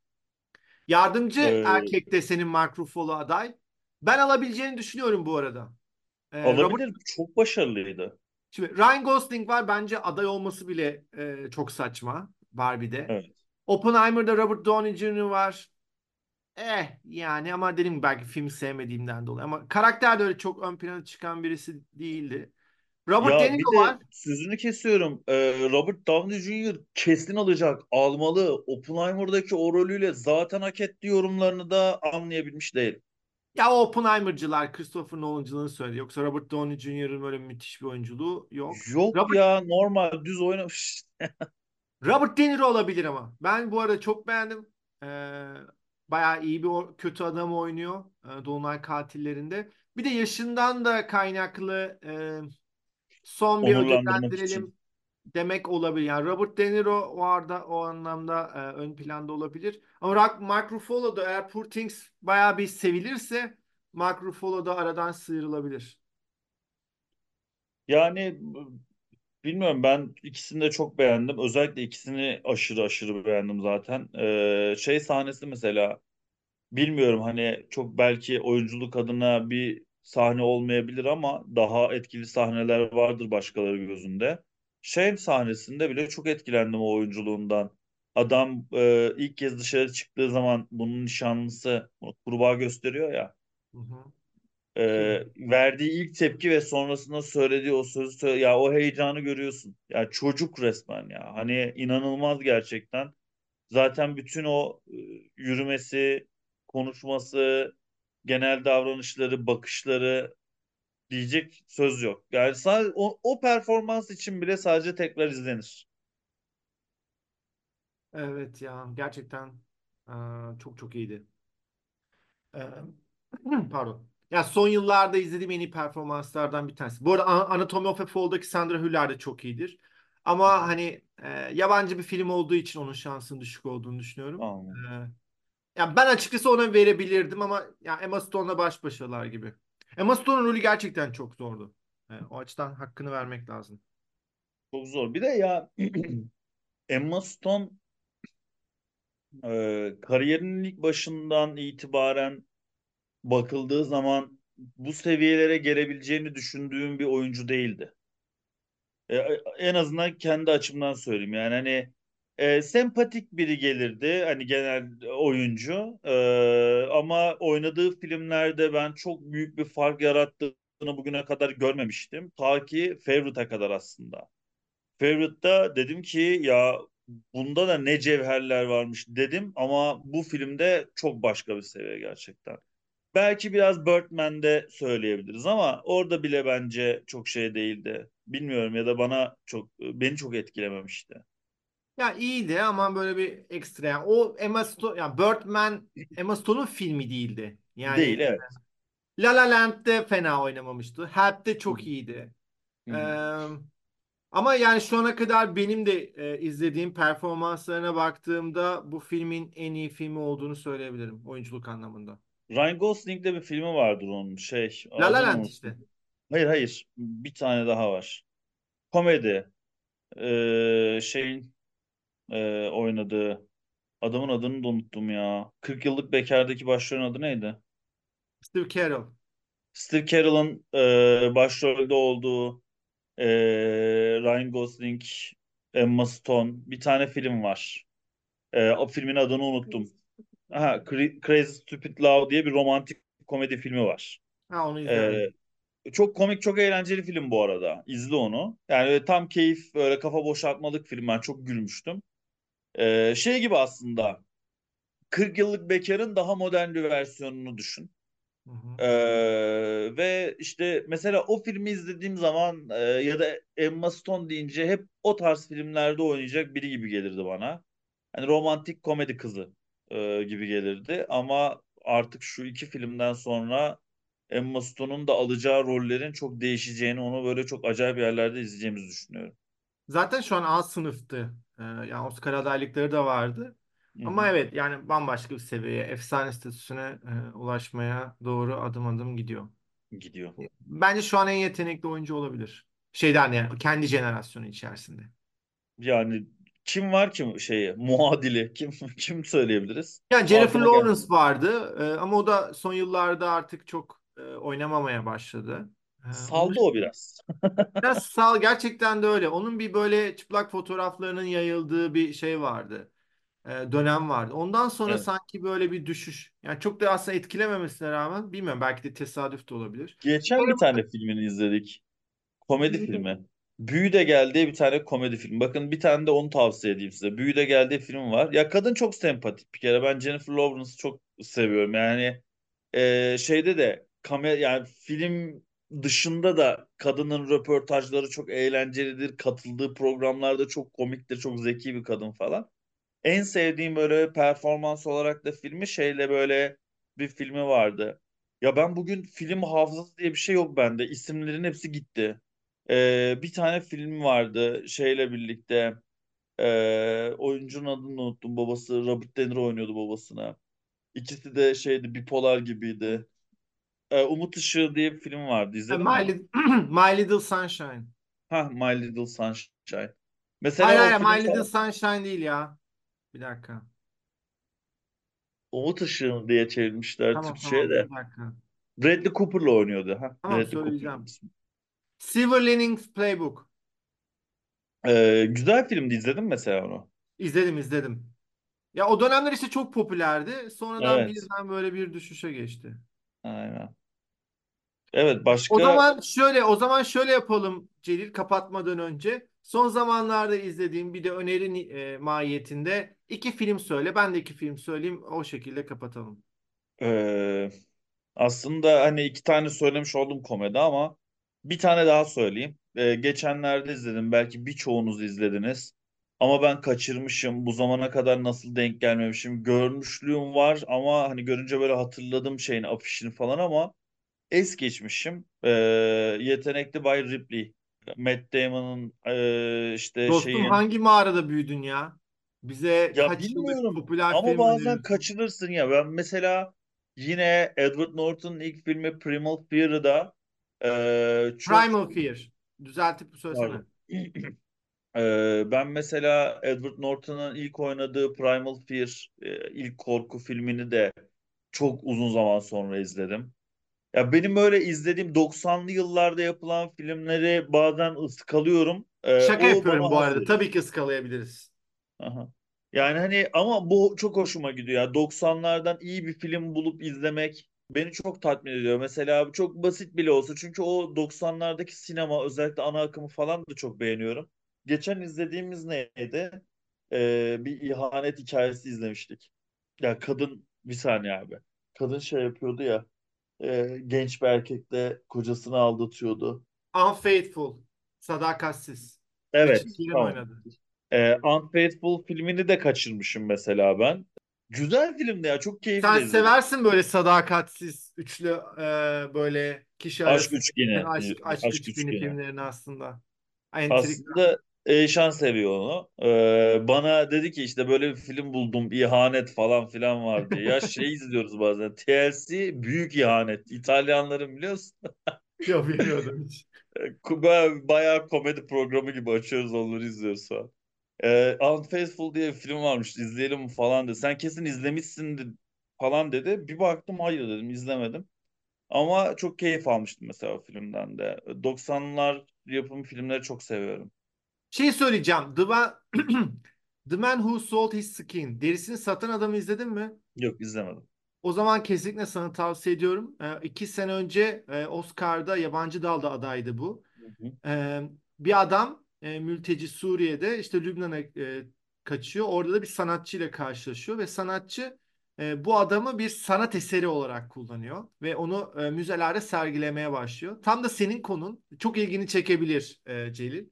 Yardımcı
e,
erkekte senin Mark Ruffalo aday. Ben alabileceğini düşünüyorum bu arada. Ee, Robert.
Çok başarılıydı.
şimdi Ryan Gosling var bence aday olması bile e, çok saçma Barbie'de.
Evet.
Oppenheimer'da Robert Downey Jr. var. Eh yani ama dedim belki filmi sevmediğimden dolayı ama karakter de öyle çok ön plana çıkan birisi değildi. Robert De
Ya bir
Niro
de
var.
sözünü kesiyorum. Ee, Robert Downey Jr. kesin alacak, almalı. Oppenheimer'daki o rolüyle zaten hak etti yorumlarını da anlayabilmiş değil.
Ya o Oppenheimer'cılar Christopher Nolan'cılığını söyledi. Yoksa Robert Downey Jr.'ın böyle müthiş bir oyunculuğu yok.
Yok
Robert
ya normal düz oynamış.
Robert De Niro olabilir ama. Ben bu arada çok beğendim. Ee, bayağı iyi bir kötü adam oynuyor. E, Dolunay Katillerinde. Bir de yaşından da kaynaklı e, son bir ödüllendirelim demek olabilir. Yani Robert De Niro o arada o anlamda e, ön planda olabilir. Ama Rock- Mark Ruffalo da eğer Poor Things bayağı bir sevilirse Mark Ruffalo da aradan sıyrılabilir.
Yani bilmiyorum ben ikisini de çok beğendim. Özellikle ikisini aşırı aşırı beğendim zaten. Ee, şey sahnesi mesela Bilmiyorum hani çok belki oyunculuk adına bir sahne olmayabilir ama daha etkili sahneler vardır başkaları gözünde. Şey sahnesinde bile çok etkilendim o oyunculuğundan. Adam e, ilk kez dışarı çıktığı zaman bunun nişanlısı kurbağa gösteriyor ya.
Hı hı.
E, verdiği ilk tepki ve sonrasında söylediği o sözü sö- ya o heyecanı görüyorsun. Ya çocuk resmen ya. Hani inanılmaz gerçekten. Zaten bütün o e, yürümesi, konuşması, genel davranışları, bakışları diyecek söz yok. Yani sadece o, o performans için bile sadece tekrar izlenir.
Evet ya gerçekten e, çok çok iyiydi. Ee, pardon. Ya son yıllarda izlediğim en iyi performanslardan bir tanesi. Bu arada An- Anatomy of a Fall'daki Sandra Hüller de çok iyidir. Ama hani e, yabancı bir film olduğu için onun şansının düşük olduğunu düşünüyorum.
Anladım.
Ee, ya ben açıkçası ona verebilirdim ama ya Emma Stone'la baş başalar gibi. Emma Stone'un rolü gerçekten çok zordu. E, o açıdan hakkını vermek lazım.
Çok zor. Bir de ya Emma Stone e, kariyerinin ilk başından itibaren bakıldığı zaman bu seviyelere gelebileceğini düşündüğüm bir oyuncu değildi. E, en azından kendi açımdan söyleyeyim. Yani hani e, sempatik biri gelirdi hani genel oyuncu. E, ama oynadığı filmlerde ben çok büyük bir fark yarattığını bugüne kadar görmemiştim. Ta ki Favorite'a kadar aslında. Favorite'da dedim ki ya bunda da ne cevherler varmış dedim ama bu filmde çok başka bir seviye gerçekten. Belki biraz Birdman'de söyleyebiliriz ama orada bile bence çok şey değildi. Bilmiyorum ya da bana çok beni çok etkilememişti.
Ya iyiydi ama böyle bir ekstra. Yani o Emma Stone, ya Birdman Emma Stone'un filmi değildi.
Değil
Yani
evet.
La La Land'de fena oynamamıştı. Help'te çok iyiydi.
hı.
Ee, ama yani şu ana kadar benim de e, izlediğim performanslarına baktığımda bu filmin en iyi filmi olduğunu söyleyebilirim oyunculuk anlamında.
Ryan Gosling'de bir filmi vardır onun şey
La La Land işte.
Hayır hayır bir tane daha var. Komedi Ee, şeyin e, oynadığı adamın adını da unuttum ya. 40 yıllık bekardaki başrolün adı neydi?
Steve Carell.
Steve Carell'ın e, başrolde olduğu e, Ryan Gosling, Emma Stone bir tane film var. E, o filmin adını unuttum. Aha, Cra- Crazy Stupid Love diye bir romantik komedi filmi var.
Ha onu
E,
izlemedim.
çok komik, çok eğlenceli film bu arada. İzle onu. Yani öyle tam keyif, böyle kafa boşaltmalık film. Ben çok gülmüştüm. E, şey gibi aslında. 40 yıllık bekarın daha modern bir versiyonunu düşün.
Hı hı.
Ee, ve işte mesela o filmi izlediğim zaman e, ya da Emma Stone deyince hep o tarz filmlerde oynayacak biri gibi gelirdi bana. Hani romantik komedi kızı e, gibi gelirdi ama artık şu iki filmden sonra Emma Stone'un da alacağı rollerin çok değişeceğini, onu böyle çok acayip yerlerde izleyeceğimizi düşünüyorum.
Zaten şu an A sınıftı. Ee, yani Oscar adaylıkları da vardı.
Hı
Ama evet yani bambaşka bir seviyeye, efsane statüsüne e, ulaşmaya doğru adım adım gidiyor.
Gidiyor.
Bence şu an en yetenekli oyuncu olabilir. Şeyden yani kendi jenerasyonu içerisinde.
Yani kim var ki şeyi muadili kim kim söyleyebiliriz?
Yani Jennifer
Aklıma
Lawrence
gelmiyor.
vardı e, ama o da son yıllarda artık çok e, oynamamaya başladı. E, onun
Saldı o biraz.
Biraz sağ gerçekten de öyle. Onun bir böyle çıplak fotoğraflarının yayıldığı bir şey vardı. Ee, dönem vardı. Ondan sonra
Evet.
sanki böyle bir düşüş. Yani çok da aslında etkilememesine rağmen bilmiyorum belki de tesadüf de olabilir.
Geçen bir tane filmini izledik. Komedi filmi. Büyü de Gel bir tane komedi film. Bakın bir tane de onu tavsiye edeyim size. Büyü de Gel film var. Ya kadın çok sempatik bir kere. Ben Jennifer Lawrence'ı çok seviyorum. Yani e, şeyde de kamera yani film dışında da kadının röportajları çok eğlencelidir. Katıldığı programlarda çok komiktir. Çok zeki bir kadın falan. En sevdiğim böyle performans olarak da filmi şeyle böyle bir filmi vardı. Ya ben bugün film hafızası diye bir şey yok bende. İsimlerin hepsi gitti. Ee, bir tane film vardı şeyle birlikte. Ee, oyuncunun adını unuttum. Babası Robert De Niro oynuyordu babasına. İkisi de şeydi bipolar gibiydi. Ee, Umut Işığı diye bir film vardı.
E,
İzledin
My,
mi?
Lit- My Little Sunshine.
Hah My Little Sunshine.
Hayır
Mesela o
hayır
film
My Little Sunshine değil ya. Bir dakika.
Umut Işığı diye çevirmişler
Tamam
Türkçe'ye
tamam
de.
bir dakika.
Bradley Cooper'la oynuyordu. Ha,
Tamam
Bradley Cooper.
söyleyeceğim. Silver Linings Playbook.
Ee, güzel filmdi izledim mesela onu.
İzledim izledim. Ya o dönemler işte çok popülerdi. Sonradan
Evet.
birden böyle bir düşüşe geçti.
Aynen. Evet
O
başka
zaman şöyle, o zaman şöyle yapalım Celil kapatmadan önce. Son zamanlarda izlediğim bir de öneri ni- e, mahiyetinde iki film söyle. Ben de iki film söyleyeyim. O şekilde kapatalım.
ee, aslında hani iki tane söylemiş oldum komedi ama bir tane daha söyleyeyim. Ee, geçenlerde izledim. Belki birçoğunuz izlediniz. Ama ben kaçırmışım. Bu zamana kadar nasıl denk gelmemişim. Görmüşlüğüm var ama hani görünce böyle hatırladım şeyin afişini falan ama es geçmişim. Ee, Yetenekli Bay Ripley. Matt Damon'ın ee, işte
Dostum
şeyin
hangi mağarada büyüdün ya? Bize
ya
kaç
bilmiyorum
popüler
ama bazen
öneriyorsun.
kaçınırsın ya. Ben mesela yine Edward Norton'un ilk filmi Primal Fear'da ee, çok
Primal Fear. Düzeltip söylesene.
Ee, ben mesela Edward Norton'un ilk oynadığı Primal Fear, ilk korku filmini de çok uzun zaman sonra izledim. Ya benim öyle izlediğim 90'lı yıllarda yapılan filmleri bazen ıskalıyorum. Ee,
Şaka yapıyorum bu arada. Tabii ki ıskalayabiliriz.
Aha. Yani hani ama bu çok hoşuma gidiyor ya. 90'lardan iyi bir film bulup izlemek beni çok tatmin ediyor. Mesela çok basit bile olsa çünkü o 90'lardaki sinema özellikle ana akımı falan da çok beğeniyorum. Geçen izlediğimiz neydi? Ee, bir ihanet hikayesi izlemiştik. Ya kadın bir saniye abi. Kadın şey yapıyordu ya e, genç bir erkekle kocasını aldatıyordu.
Unfaithful. Sadakatsiz.
Evet, tamam.
oynadı.
Ee, Unfaithful filmini de kaçırmışım mesela ben. Güzel filmdi ya. Çok
Sen
keyifle izledim.
seversin böyle sadakatsiz, üçlü e, böyle kişi
Aşk
arası
Üçgeni.
aşk, aşk
Aşk
üçgeni
Üçgeni.
filmlerini aslında. Entrika.
Aslında Eyşan seviyor onu. Ee, bana dedi ki işte böyle bir film buldum. ihanet falan filan var diye. Ya şey izliyoruz bazen. TLC Büyük İhanet. İtalyanların biliyorsun.
Yok bilmiyordum hiç.
Ba- Bayağı komedi programı gibi açıyoruz onları izliyoruz şu Ee, Unfaithful diye bir film varmış izleyelim falan dedi. Sen kesin izlemişsin falan dedi. Bir baktım hayır dedim izlemedim. Ama çok keyif almıştım mesela o filmden de. 90'lar yapım filmleri çok seviyorum.
Şey söyleyeceğim. The Man, The Man Who Sold His Skin. Derisini satan adamı izledin mi?
Yok izlemedim.
O zaman kesinlikle sana tavsiye ediyorum. Ee, iki sene önce e, Oscar'da yabancı dalda adaydı bu.
Hı hı.
Ee, bir adam e, mülteci Suriye'de işte Lübnan'a e, kaçıyor. Orada da bir sanatçıyla karşılaşıyor ve sanatçı e, bu adamı bir sanat eseri olarak kullanıyor ve onu e, müzelerde sergilemeye başlıyor. Tam da senin konun çok ilgini çekebilir e, Celil.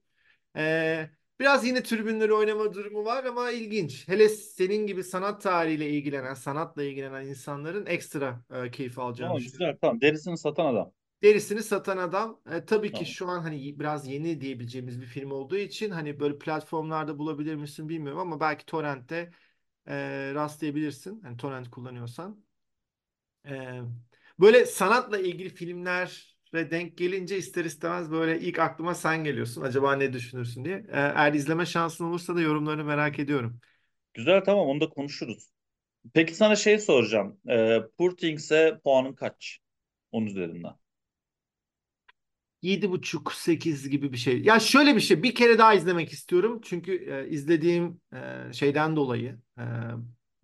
E, biraz yine tribünleri oynama durumu var ama ilginç. Hele senin gibi sanat tarihiyle ilgilenen, sanatla ilgilenen insanların ekstra e, keyif alacağını
Tamam
düşünüyorum.
güzel tamam. Derisini satan adam.
Derisini satan adam e, tabii ki şu an hani biraz yeni diyebileceğimiz bir film olduğu için hani böyle platformlarda bulabilir misin bilmiyorum ama belki torrentte e, rastlayabilirsin. Hani torrent kullanıyorsan. E, böyle sanatla ilgili filmlere denk gelince ister istemez böyle ilk aklıma sen geliyorsun. Acaba ne düşünürsün diye. E, eğer izleme şansın olursa da yorumlarını merak ediyorum.
Güzel tamam onu da konuşuruz. Peki sana şey soracağım. Ee, Poor Things'e puanın kaç? Onun üzerinden.
Yedi buçuk, sekiz gibi bir şey. Ya şöyle bir şey, bir kere daha izlemek istiyorum. Çünkü e, izlediğim e, şeyden dolayı, e,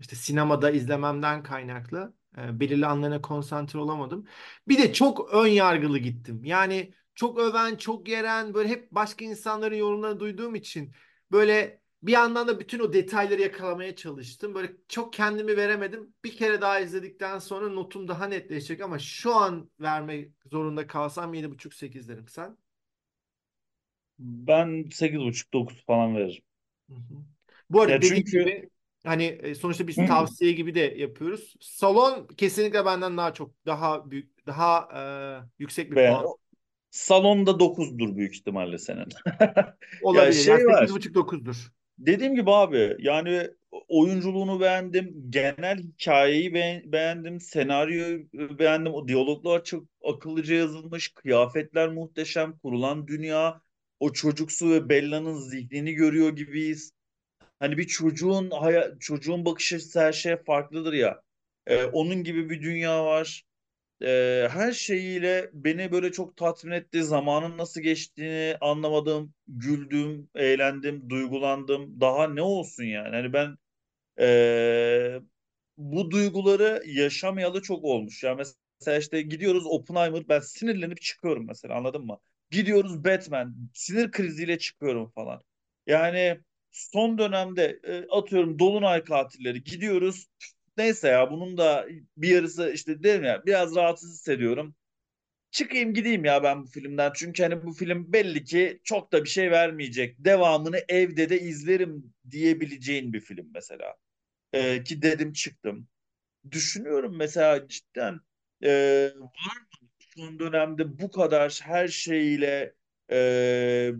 işte sinemada izlememden kaynaklı e, belirli anlarına konsantre olamadım. Bir de çok ön yargılı gittim. Yani çok öven, çok yeren, böyle hep başka insanların yorumlarını duyduğum için böyle bir yandan da bütün o detayları yakalamaya çalıştım. Böyle çok kendimi veremedim. Bir kere daha izledikten sonra notum daha netleşecek ama şu an vermek zorunda kalsam yedi buçuk sekiz derim sen.
Ben sekiz buçuk dokuz falan veririm.
Hı hı. Bu
Ya
arada dediğim
çünkü
gibi hani e, sonuçta biz tavsiye gibi de yapıyoruz. Salon kesinlikle benden daha çok daha büyük daha e, yüksek bir
ben
puan
salonda dokuzdur büyük ihtimalle senin. Ya
olabilir. Yani
şey var.
buçuk dokuzdur.
Dediğim gibi abi yani oyunculuğunu beğendim. Genel hikayeyi be- beğendim. Senaryoyu beğendim. O diyaloglar çok akıllıca yazılmış. Kıyafetler muhteşem. Kurulan dünya. O çocuksu ve Bella'nın zihnini görüyor gibiyiz. Hani bir çocuğun çocuğun bakış açısı her şeye farklıdır ya. Ee, onun gibi bir dünya var. Ee, her şeyiyle beni böyle çok tatmin etti. Zamanın nasıl geçtiğini anlamadım. Güldüm, eğlendim, duygulandım. Daha ne olsun yani? Hani ben ee, bu duyguları yaşamayalı çok olmuş. Yani mesela işte gidiyoruz Oppenheimer ben sinirlenip çıkıyorum mesela anladın mı? Gidiyoruz Batman sinir kriziyle çıkıyorum falan. Yani son dönemde e, atıyorum Dolunay katilleri gidiyoruz. Neyse ya bunun da bir yarısı işte dedim ya biraz rahatsız hissediyorum. çıkayım gideyim ya ben bu filmden. Çünkü hani bu film belli ki çok da bir şey vermeyecek. Devamını evde de izlerim diyebileceğin bir film mesela. Ee, ki dedim çıktım. Düşünüyorum mesela cidden e, var mı son dönemde bu kadar her şeyiyle e,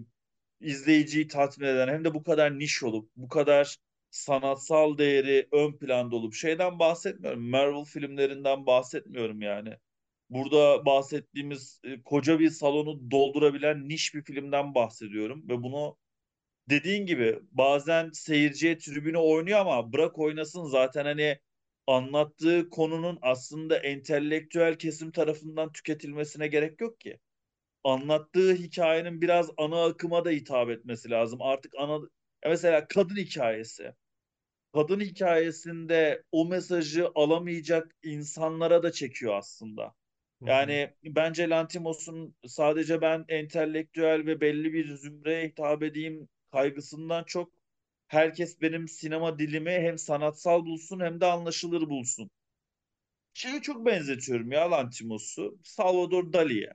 izleyiciyi tatmin eden hem de bu kadar niş olup bu kadar sanatsal değeri ön planda olup şeyden bahsetmiyorum. Marvel filmlerinden bahsetmiyorum yani. Burada bahsettiğimiz e, koca bir salonu doldurabilen niş bir filmden bahsediyorum ve bunu dediğin gibi bazen seyirciye tribüne oynuyor ama bırak oynasın zaten hani anlattığı konunun aslında entelektüel kesim tarafından tüketilmesine gerek yok ki. Anlattığı hikayenin biraz ana akıma da hitap etmesi lazım. Artık ana mesela kadın hikayesi. Kadın hikayesinde o mesajı alamayacak insanlara da çekiyor aslında. Yani bence Lantimos'un sadece ben entelektüel ve belli bir zümreye hitap edeyim kaygısından çok herkes benim sinema dilimi hem sanatsal bulsun hem de anlaşılır bulsun. Şeyi çok benzetiyorum ya Lantimos'u. Salvador Dali'ye,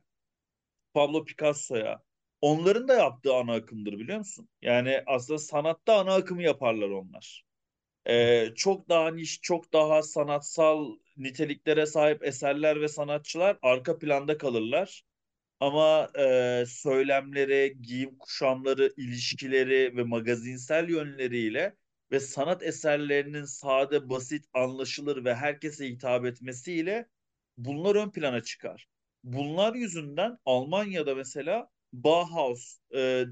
Pablo Picasso'ya. Onların da yaptığı ana akımdır biliyor musun? Yani aslında sanatta ana akımı yaparlar onlar. Ee, çok daha niş, çok daha sanatsal niteliklere sahip eserler ve sanatçılar arka planda kalırlar. Ama e, söylemleri, giyim kuşamları, ilişkileri ve magazinsel yönleriyle ve sanat eserlerinin sade, basit, anlaşılır ve herkese hitap etmesiyle bunlar ön plana çıkar. Bunlar yüzünden Almanya'da mesela Bauhaus, e,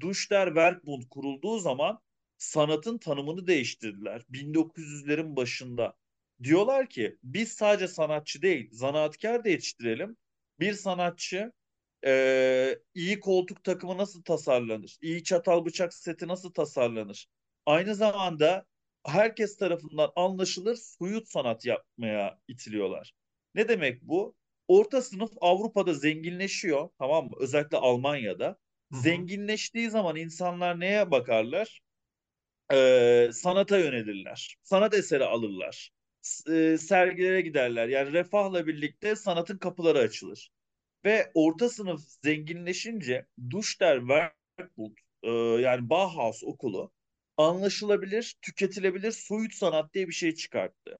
Duchter Werkbund kurulduğu zaman sanatın tanımını değiştirdiler. 1900'lerin başında. Diyorlar ki biz sadece sanatçı değil, zanaatkar da yetiştirelim. Bir sanatçı ee, iyi koltuk takımı nasıl tasarlanır? İyi çatal bıçak seti nasıl tasarlanır? Aynı zamanda herkes tarafından anlaşılır soyut sanat yapmaya itiliyorlar. Ne demek bu? Orta sınıf Avrupa'da zenginleşiyor, tamam mı? Özellikle Almanya'da.
Hı hı.
Zenginleştiği zaman insanlar neye bakarlar? Ee, sanata yönelirler. Sanat eseri alırlar. E, sergilere giderler. Yani refahla birlikte sanatın kapıları açılır. Ve orta sınıf zenginleşince Duchter Werkbund e, yani Bauhaus okulu anlaşılabilir, tüketilebilir soyut sanat diye bir şey çıkarttı.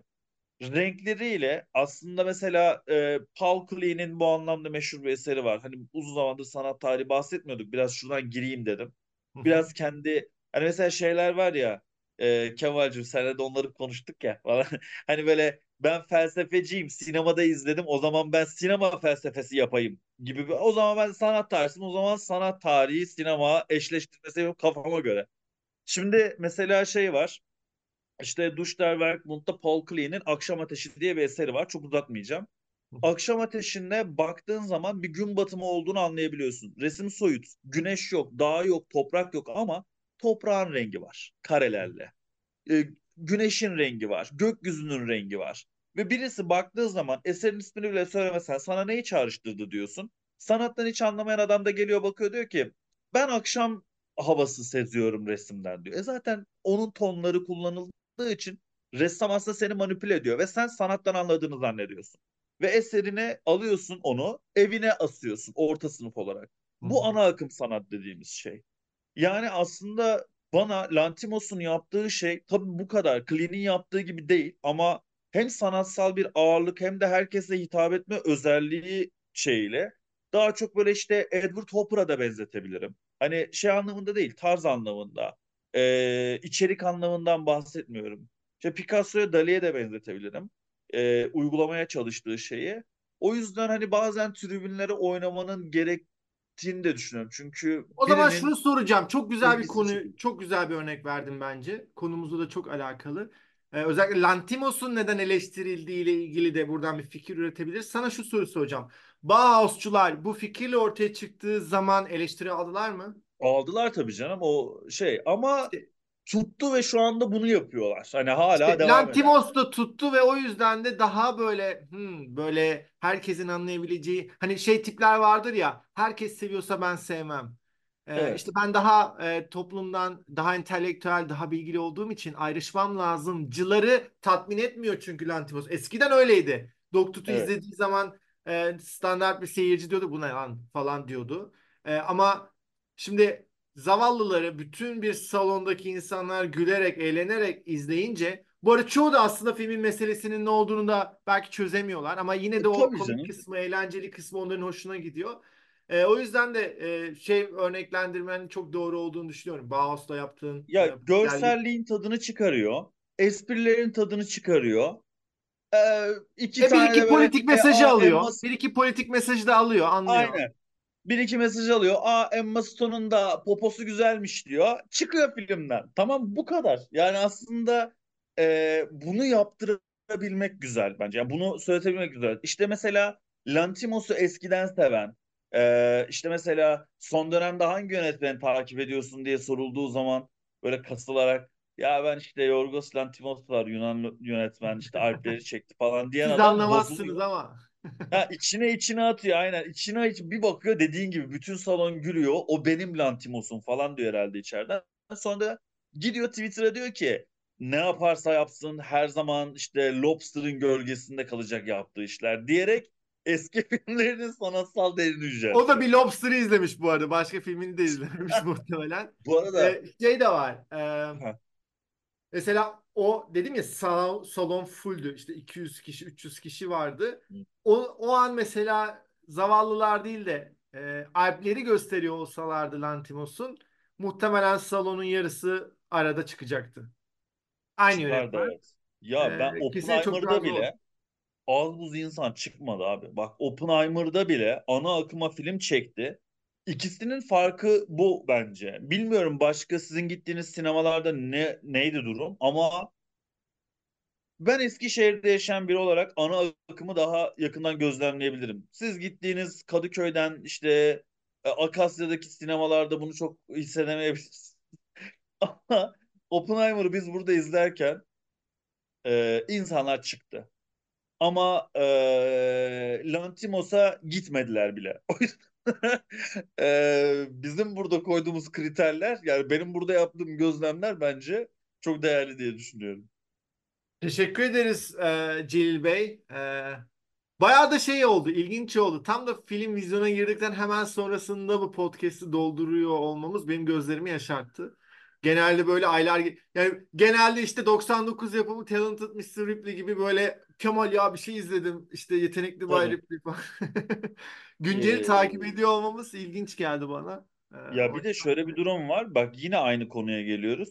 Renkleriyle aslında mesela e, Paul Klee'nin bu anlamda meşhur bir eseri var. Hani uzun zamandır sanat tarihi bahsetmiyorduk. Biraz şuradan gireyim dedim. Biraz kendi hani mesela şeyler var ya e, Kemal'cim senle de onları konuştuk ya falan. Hani böyle ben felsefeciyim sinemada izledim o zaman ben sinema felsefesi yapayım gibi bir, o zaman ben sanat tarihiyim o zaman sanat tarihi sinema eşleştirmesi yok kafama göre. Şimdi mesela şey var işte Dusterwerkbund'da Paul Klee'nin Akşam Ateşi diye bir eseri var çok uzatmayacağım. Akşam Ateşi'ne baktığın zaman bir gün batımı olduğunu anlayabiliyorsun. Resim soyut, güneş yok, dağ yok, toprak yok ama toprağın rengi var karelerle e, güneşin rengi var, gökyüzünün rengi var. Ve birisi baktığı zaman eserin ismini bile söylemesen sana neyi çağrıştırdı diyorsun. Sanattan hiç anlamayan adam da geliyor bakıyor diyor ki ben akşam havası seziyorum resimden diyor. E zaten onun tonları kullanıldığı için ressam aslında seni manipüle ediyor ve sen sanattan anladığını zannediyorsun. Ve eserini alıyorsun onu evine asıyorsun orta sınıf olarak. Bu
hı.
ana akım sanat dediğimiz şey. Yani aslında bana Lantimos'un yaptığı şey tabii bu kadar. Klee'nin yaptığı gibi değil ama hem sanatsal bir ağırlık hem de herkese hitap etme özelliği şeyle daha çok böyle işte Edward Hopper'a da benzetebilirim. Hani şey anlamında değil, tarz anlamında. Ee, içerik anlamından bahsetmiyorum. İşte Picasso'ya, Dali'ye de benzetebilirim. Ee, uygulamaya çalıştığı şeyi. O yüzden hani bazen tribünlere oynamanın gerektiğini de düşünüyorum. Çünkü
O zaman şunu soracağım. Çok güzel bir konu,
çekiyor.
çok güzel bir örnek verdim bence. Konumuzla da çok alakalı. Ee, özellikle Lantimos'un neden eleştirildiği ile ilgili de buradan bir fikir üretebiliriz. Sana şu soru soracağım. Bauhausçular bu fikirle ortaya çıktığı zaman eleştiri aldılar mı?
Aldılar tabii canım o şey ama
İşte
tuttu ve şu anda bunu yapıyorlar. Hani hala
İşte
devam.
Lantimos da tuttu ve o yüzden de daha böyle hmm, böyle herkesin anlayabileceği hani şey tipler vardır ya herkes seviyorsa ben sevmem. Ee, işte
Evet,
ben daha e, toplumdan daha entelektüel daha bilgili olduğum için ayrışmam lazımcıları tatmin etmiyor çünkü Lantimos. Eskiden öyleydi. Dokut'u
evet,
izlediği zaman e, standart bir seyirci diyordu bu ne lan falan diyordu. E, ama şimdi zavallıları bütün bir salondaki insanlar gülerek, eğlenerek izleyince bu arada çoğu da aslında filmin meselesinin ne olduğunu da belki çözemiyorlar ama yine
E,
de o
tabii
komik
canım.
kısmı, eğlenceli kısmı onların hoşuna gidiyor. E, o yüzden de e, şey örneklendirmenin çok doğru olduğunu düşünüyorum. Bauhaus'ta yaptığın
Ya
e,
görselliğin tadını çıkarıyor. Esprilerin tadını çıkarıyor. Ee, iki
E bir
tane
iki
böyle
politik
e,
mesajı
a,
alıyor.
Emma,
Bir iki politik mesajı da alıyor, anlıyor.
aynen. Bir iki mesaj alıyor. Aa Emma Stone'un da poposu güzelmiş diyor. Çıkıyor filmden. Tamam bu kadar. Yani aslında e, bunu yaptırabilmek güzel bence. Yani bunu söyletebilmek güzel. İşte mesela Lantimos'u eskiden seven, e, işte mesela son dönemde hangi yönetmeni takip ediyorsun diye sorulduğu zaman böyle kasılarak ya ben işte Yorgos Lantimos var Yunan yönetmen işte Alpleri çekti falan diyen
Siz
adam
anlamazsınız
bozuluyor.
ama.
Ha, içine içine atıyor aynen. İçine iç bir bakıyor dediğin gibi bütün salon gülüyor. O benim Lantimos'um falan diyor herhalde içeriden. Sonra gidiyor Twitter'a diyor ki ne yaparsa yapsın her zaman işte Lobster'ın gölgesinde kalacak yaptığı işler diyerek eski filmlerinin sanatsal değerini
O da bir Lobster'ı izlemiş bu arada. Başka filmini de izlememiş muhtemelen.
Bu arada
E, şey de var. E, Mesela o dedim ya salon, salon fulldü. İşte 200 kişi, 300 kişi vardı. O, o an mesela zavallılar değil de e, Alpleri gösteriyor olsalardı Lantimos'un muhtemelen salonun yarısı arada çıkacaktı. Aynı
çıkardı
yönetmen.
evet. Ya ben
E, çok daha
Oppenheimer'da bile az buz insan çıkmadı abi. Bak Oppenheimer'da bile ana akıma film çekti. İkisinin farkı bu bence. Bilmiyorum başka sizin gittiğiniz sinemalarda ne neydi durum ama ben Eskişehir'de yaşayan biri olarak ana akımı daha yakından gözlemleyebilirim. Siz gittiğiniz Kadıköy'den işte e, Akasya'daki sinemalarda bunu çok hissedemeyebilirsiniz. Ama Oppenheimer'ı biz burada izlerken e, insanlar çıktı. Ama e, Lantimos'a gitmediler bile. O yüzden e, bizim burada koyduğumuz kriterler yani benim burada yaptığım gözlemler bence çok değerli diye düşünüyorum.
Teşekkür ederiz e, Celil Bey. E, bayağı da şey oldu, ilginç oldu. Tam da film vizyona girdikten hemen sonrasında bu podcast'i dolduruyor olmamız benim gözlerimi yaşarttı. Genelde böyle aylar yani genelde işte 99 yapımı Talented Mr. Ripley gibi böyle Kemal ya bir şey izledim işte Yetenekli Bay
Tabii.
Ripley falan. Günceli takip
E,
ediyor olmamız ilginç geldi bana. E,
ya
o
bir de şöyle bir durum var. Bak yine aynı konuya geliyoruz.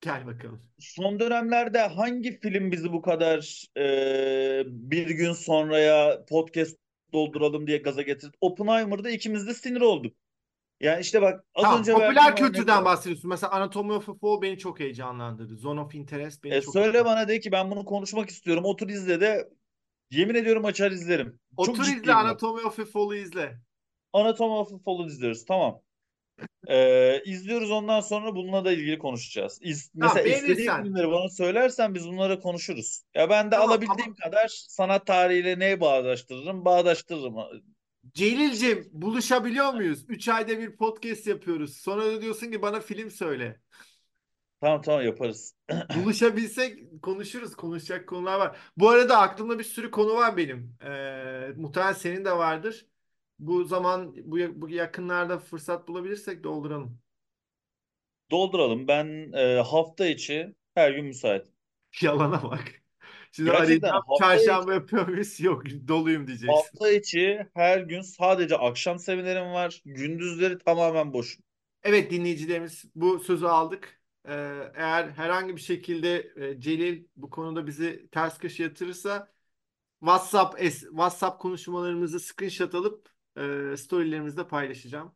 gel bakalım.
Son dönemlerde hangi film bizi bu kadar e, bir gün sonraya podcast dolduralım diye gaza getirdi? Oppenheimer'da ikimiz de sinir olduk. Yani işte bak az
Tamam,
önce
popüler kültürden
örnekler.
bahsediyorsun. Mesela Anatomy of a Fall beni çok heyecanlandırdı. Zone of Interest beni
E
çok
söyle bana de ki ben bunu konuşmak istiyorum. Otur izle de yemin ediyorum açar izlerim. Çok
Otur izle
ciddiyim bak.
Anatomy of a Fall'ı izle.
Anatomy of a Fall'u izliyoruz. Tamam. E, izliyoruz ondan sonra bununla da ilgili konuşacağız. İz- mesela istediğin
beğenirsen.
filmleri bana söylersen biz bunlara konuşuruz. Ya ben de
Tamam
alabildiğim
ama
kadar sanat tarihiyle neyi bağdaştırırım? Bağdaştırırım.
Celil'cim buluşabiliyor muyuz? 3 ayda bir podcast yapıyoruz. Sonra da diyorsun ki bana film söyle.
Tamam tamam yaparız.
Buluşabilsek konuşuruz. Konuşacak konular var. Bu arada aklımda bir sürü konu var benim. Ee, muhtemelen senin de vardır. Bu zaman bu, bu yakınlarda fırsat bulabilirsek dolduralım.
Dolduralım. Ben e, hafta içi her gün müsait.
Yalana bak. Şimdi arayacağım.
içi,
Çarşamba yapıyor muyuz? Yok doluyum diyeceksin.
hafta içi her gün sadece akşam seminerim var. Gündüzleri tamamen boş.
Evet dinleyicilerimiz bu sözü aldık. Ee, eğer herhangi bir şekilde e, Celil bu konuda bizi ters köşe yatırırsa WhatsApp es- WhatsApp konuşmalarımızı screenshot alıp e, storylerimizde paylaşacağım.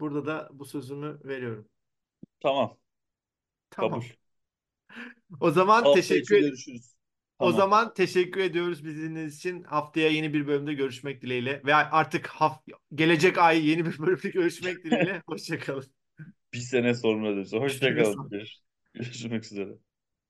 Burada da bu sözümü veriyorum.
Tamam. Kabul.
Tamam. O zaman
Hafta içi
teşekkür
görüşürüz.
o
Tamam.
zaman teşekkür ediyoruz bizi dinlediğiniz için. Haftaya yeni bir bölümde görüşmek dileğiyle ve artık haf gelecek ay yeni bir bölümde görüşmek dileğiyle. Hoşçakalın.
Bir sene sonra diyorsun.
Bir
Hoşça
sene
kalın.
sonra.
Görüş- Görüşmek üzere.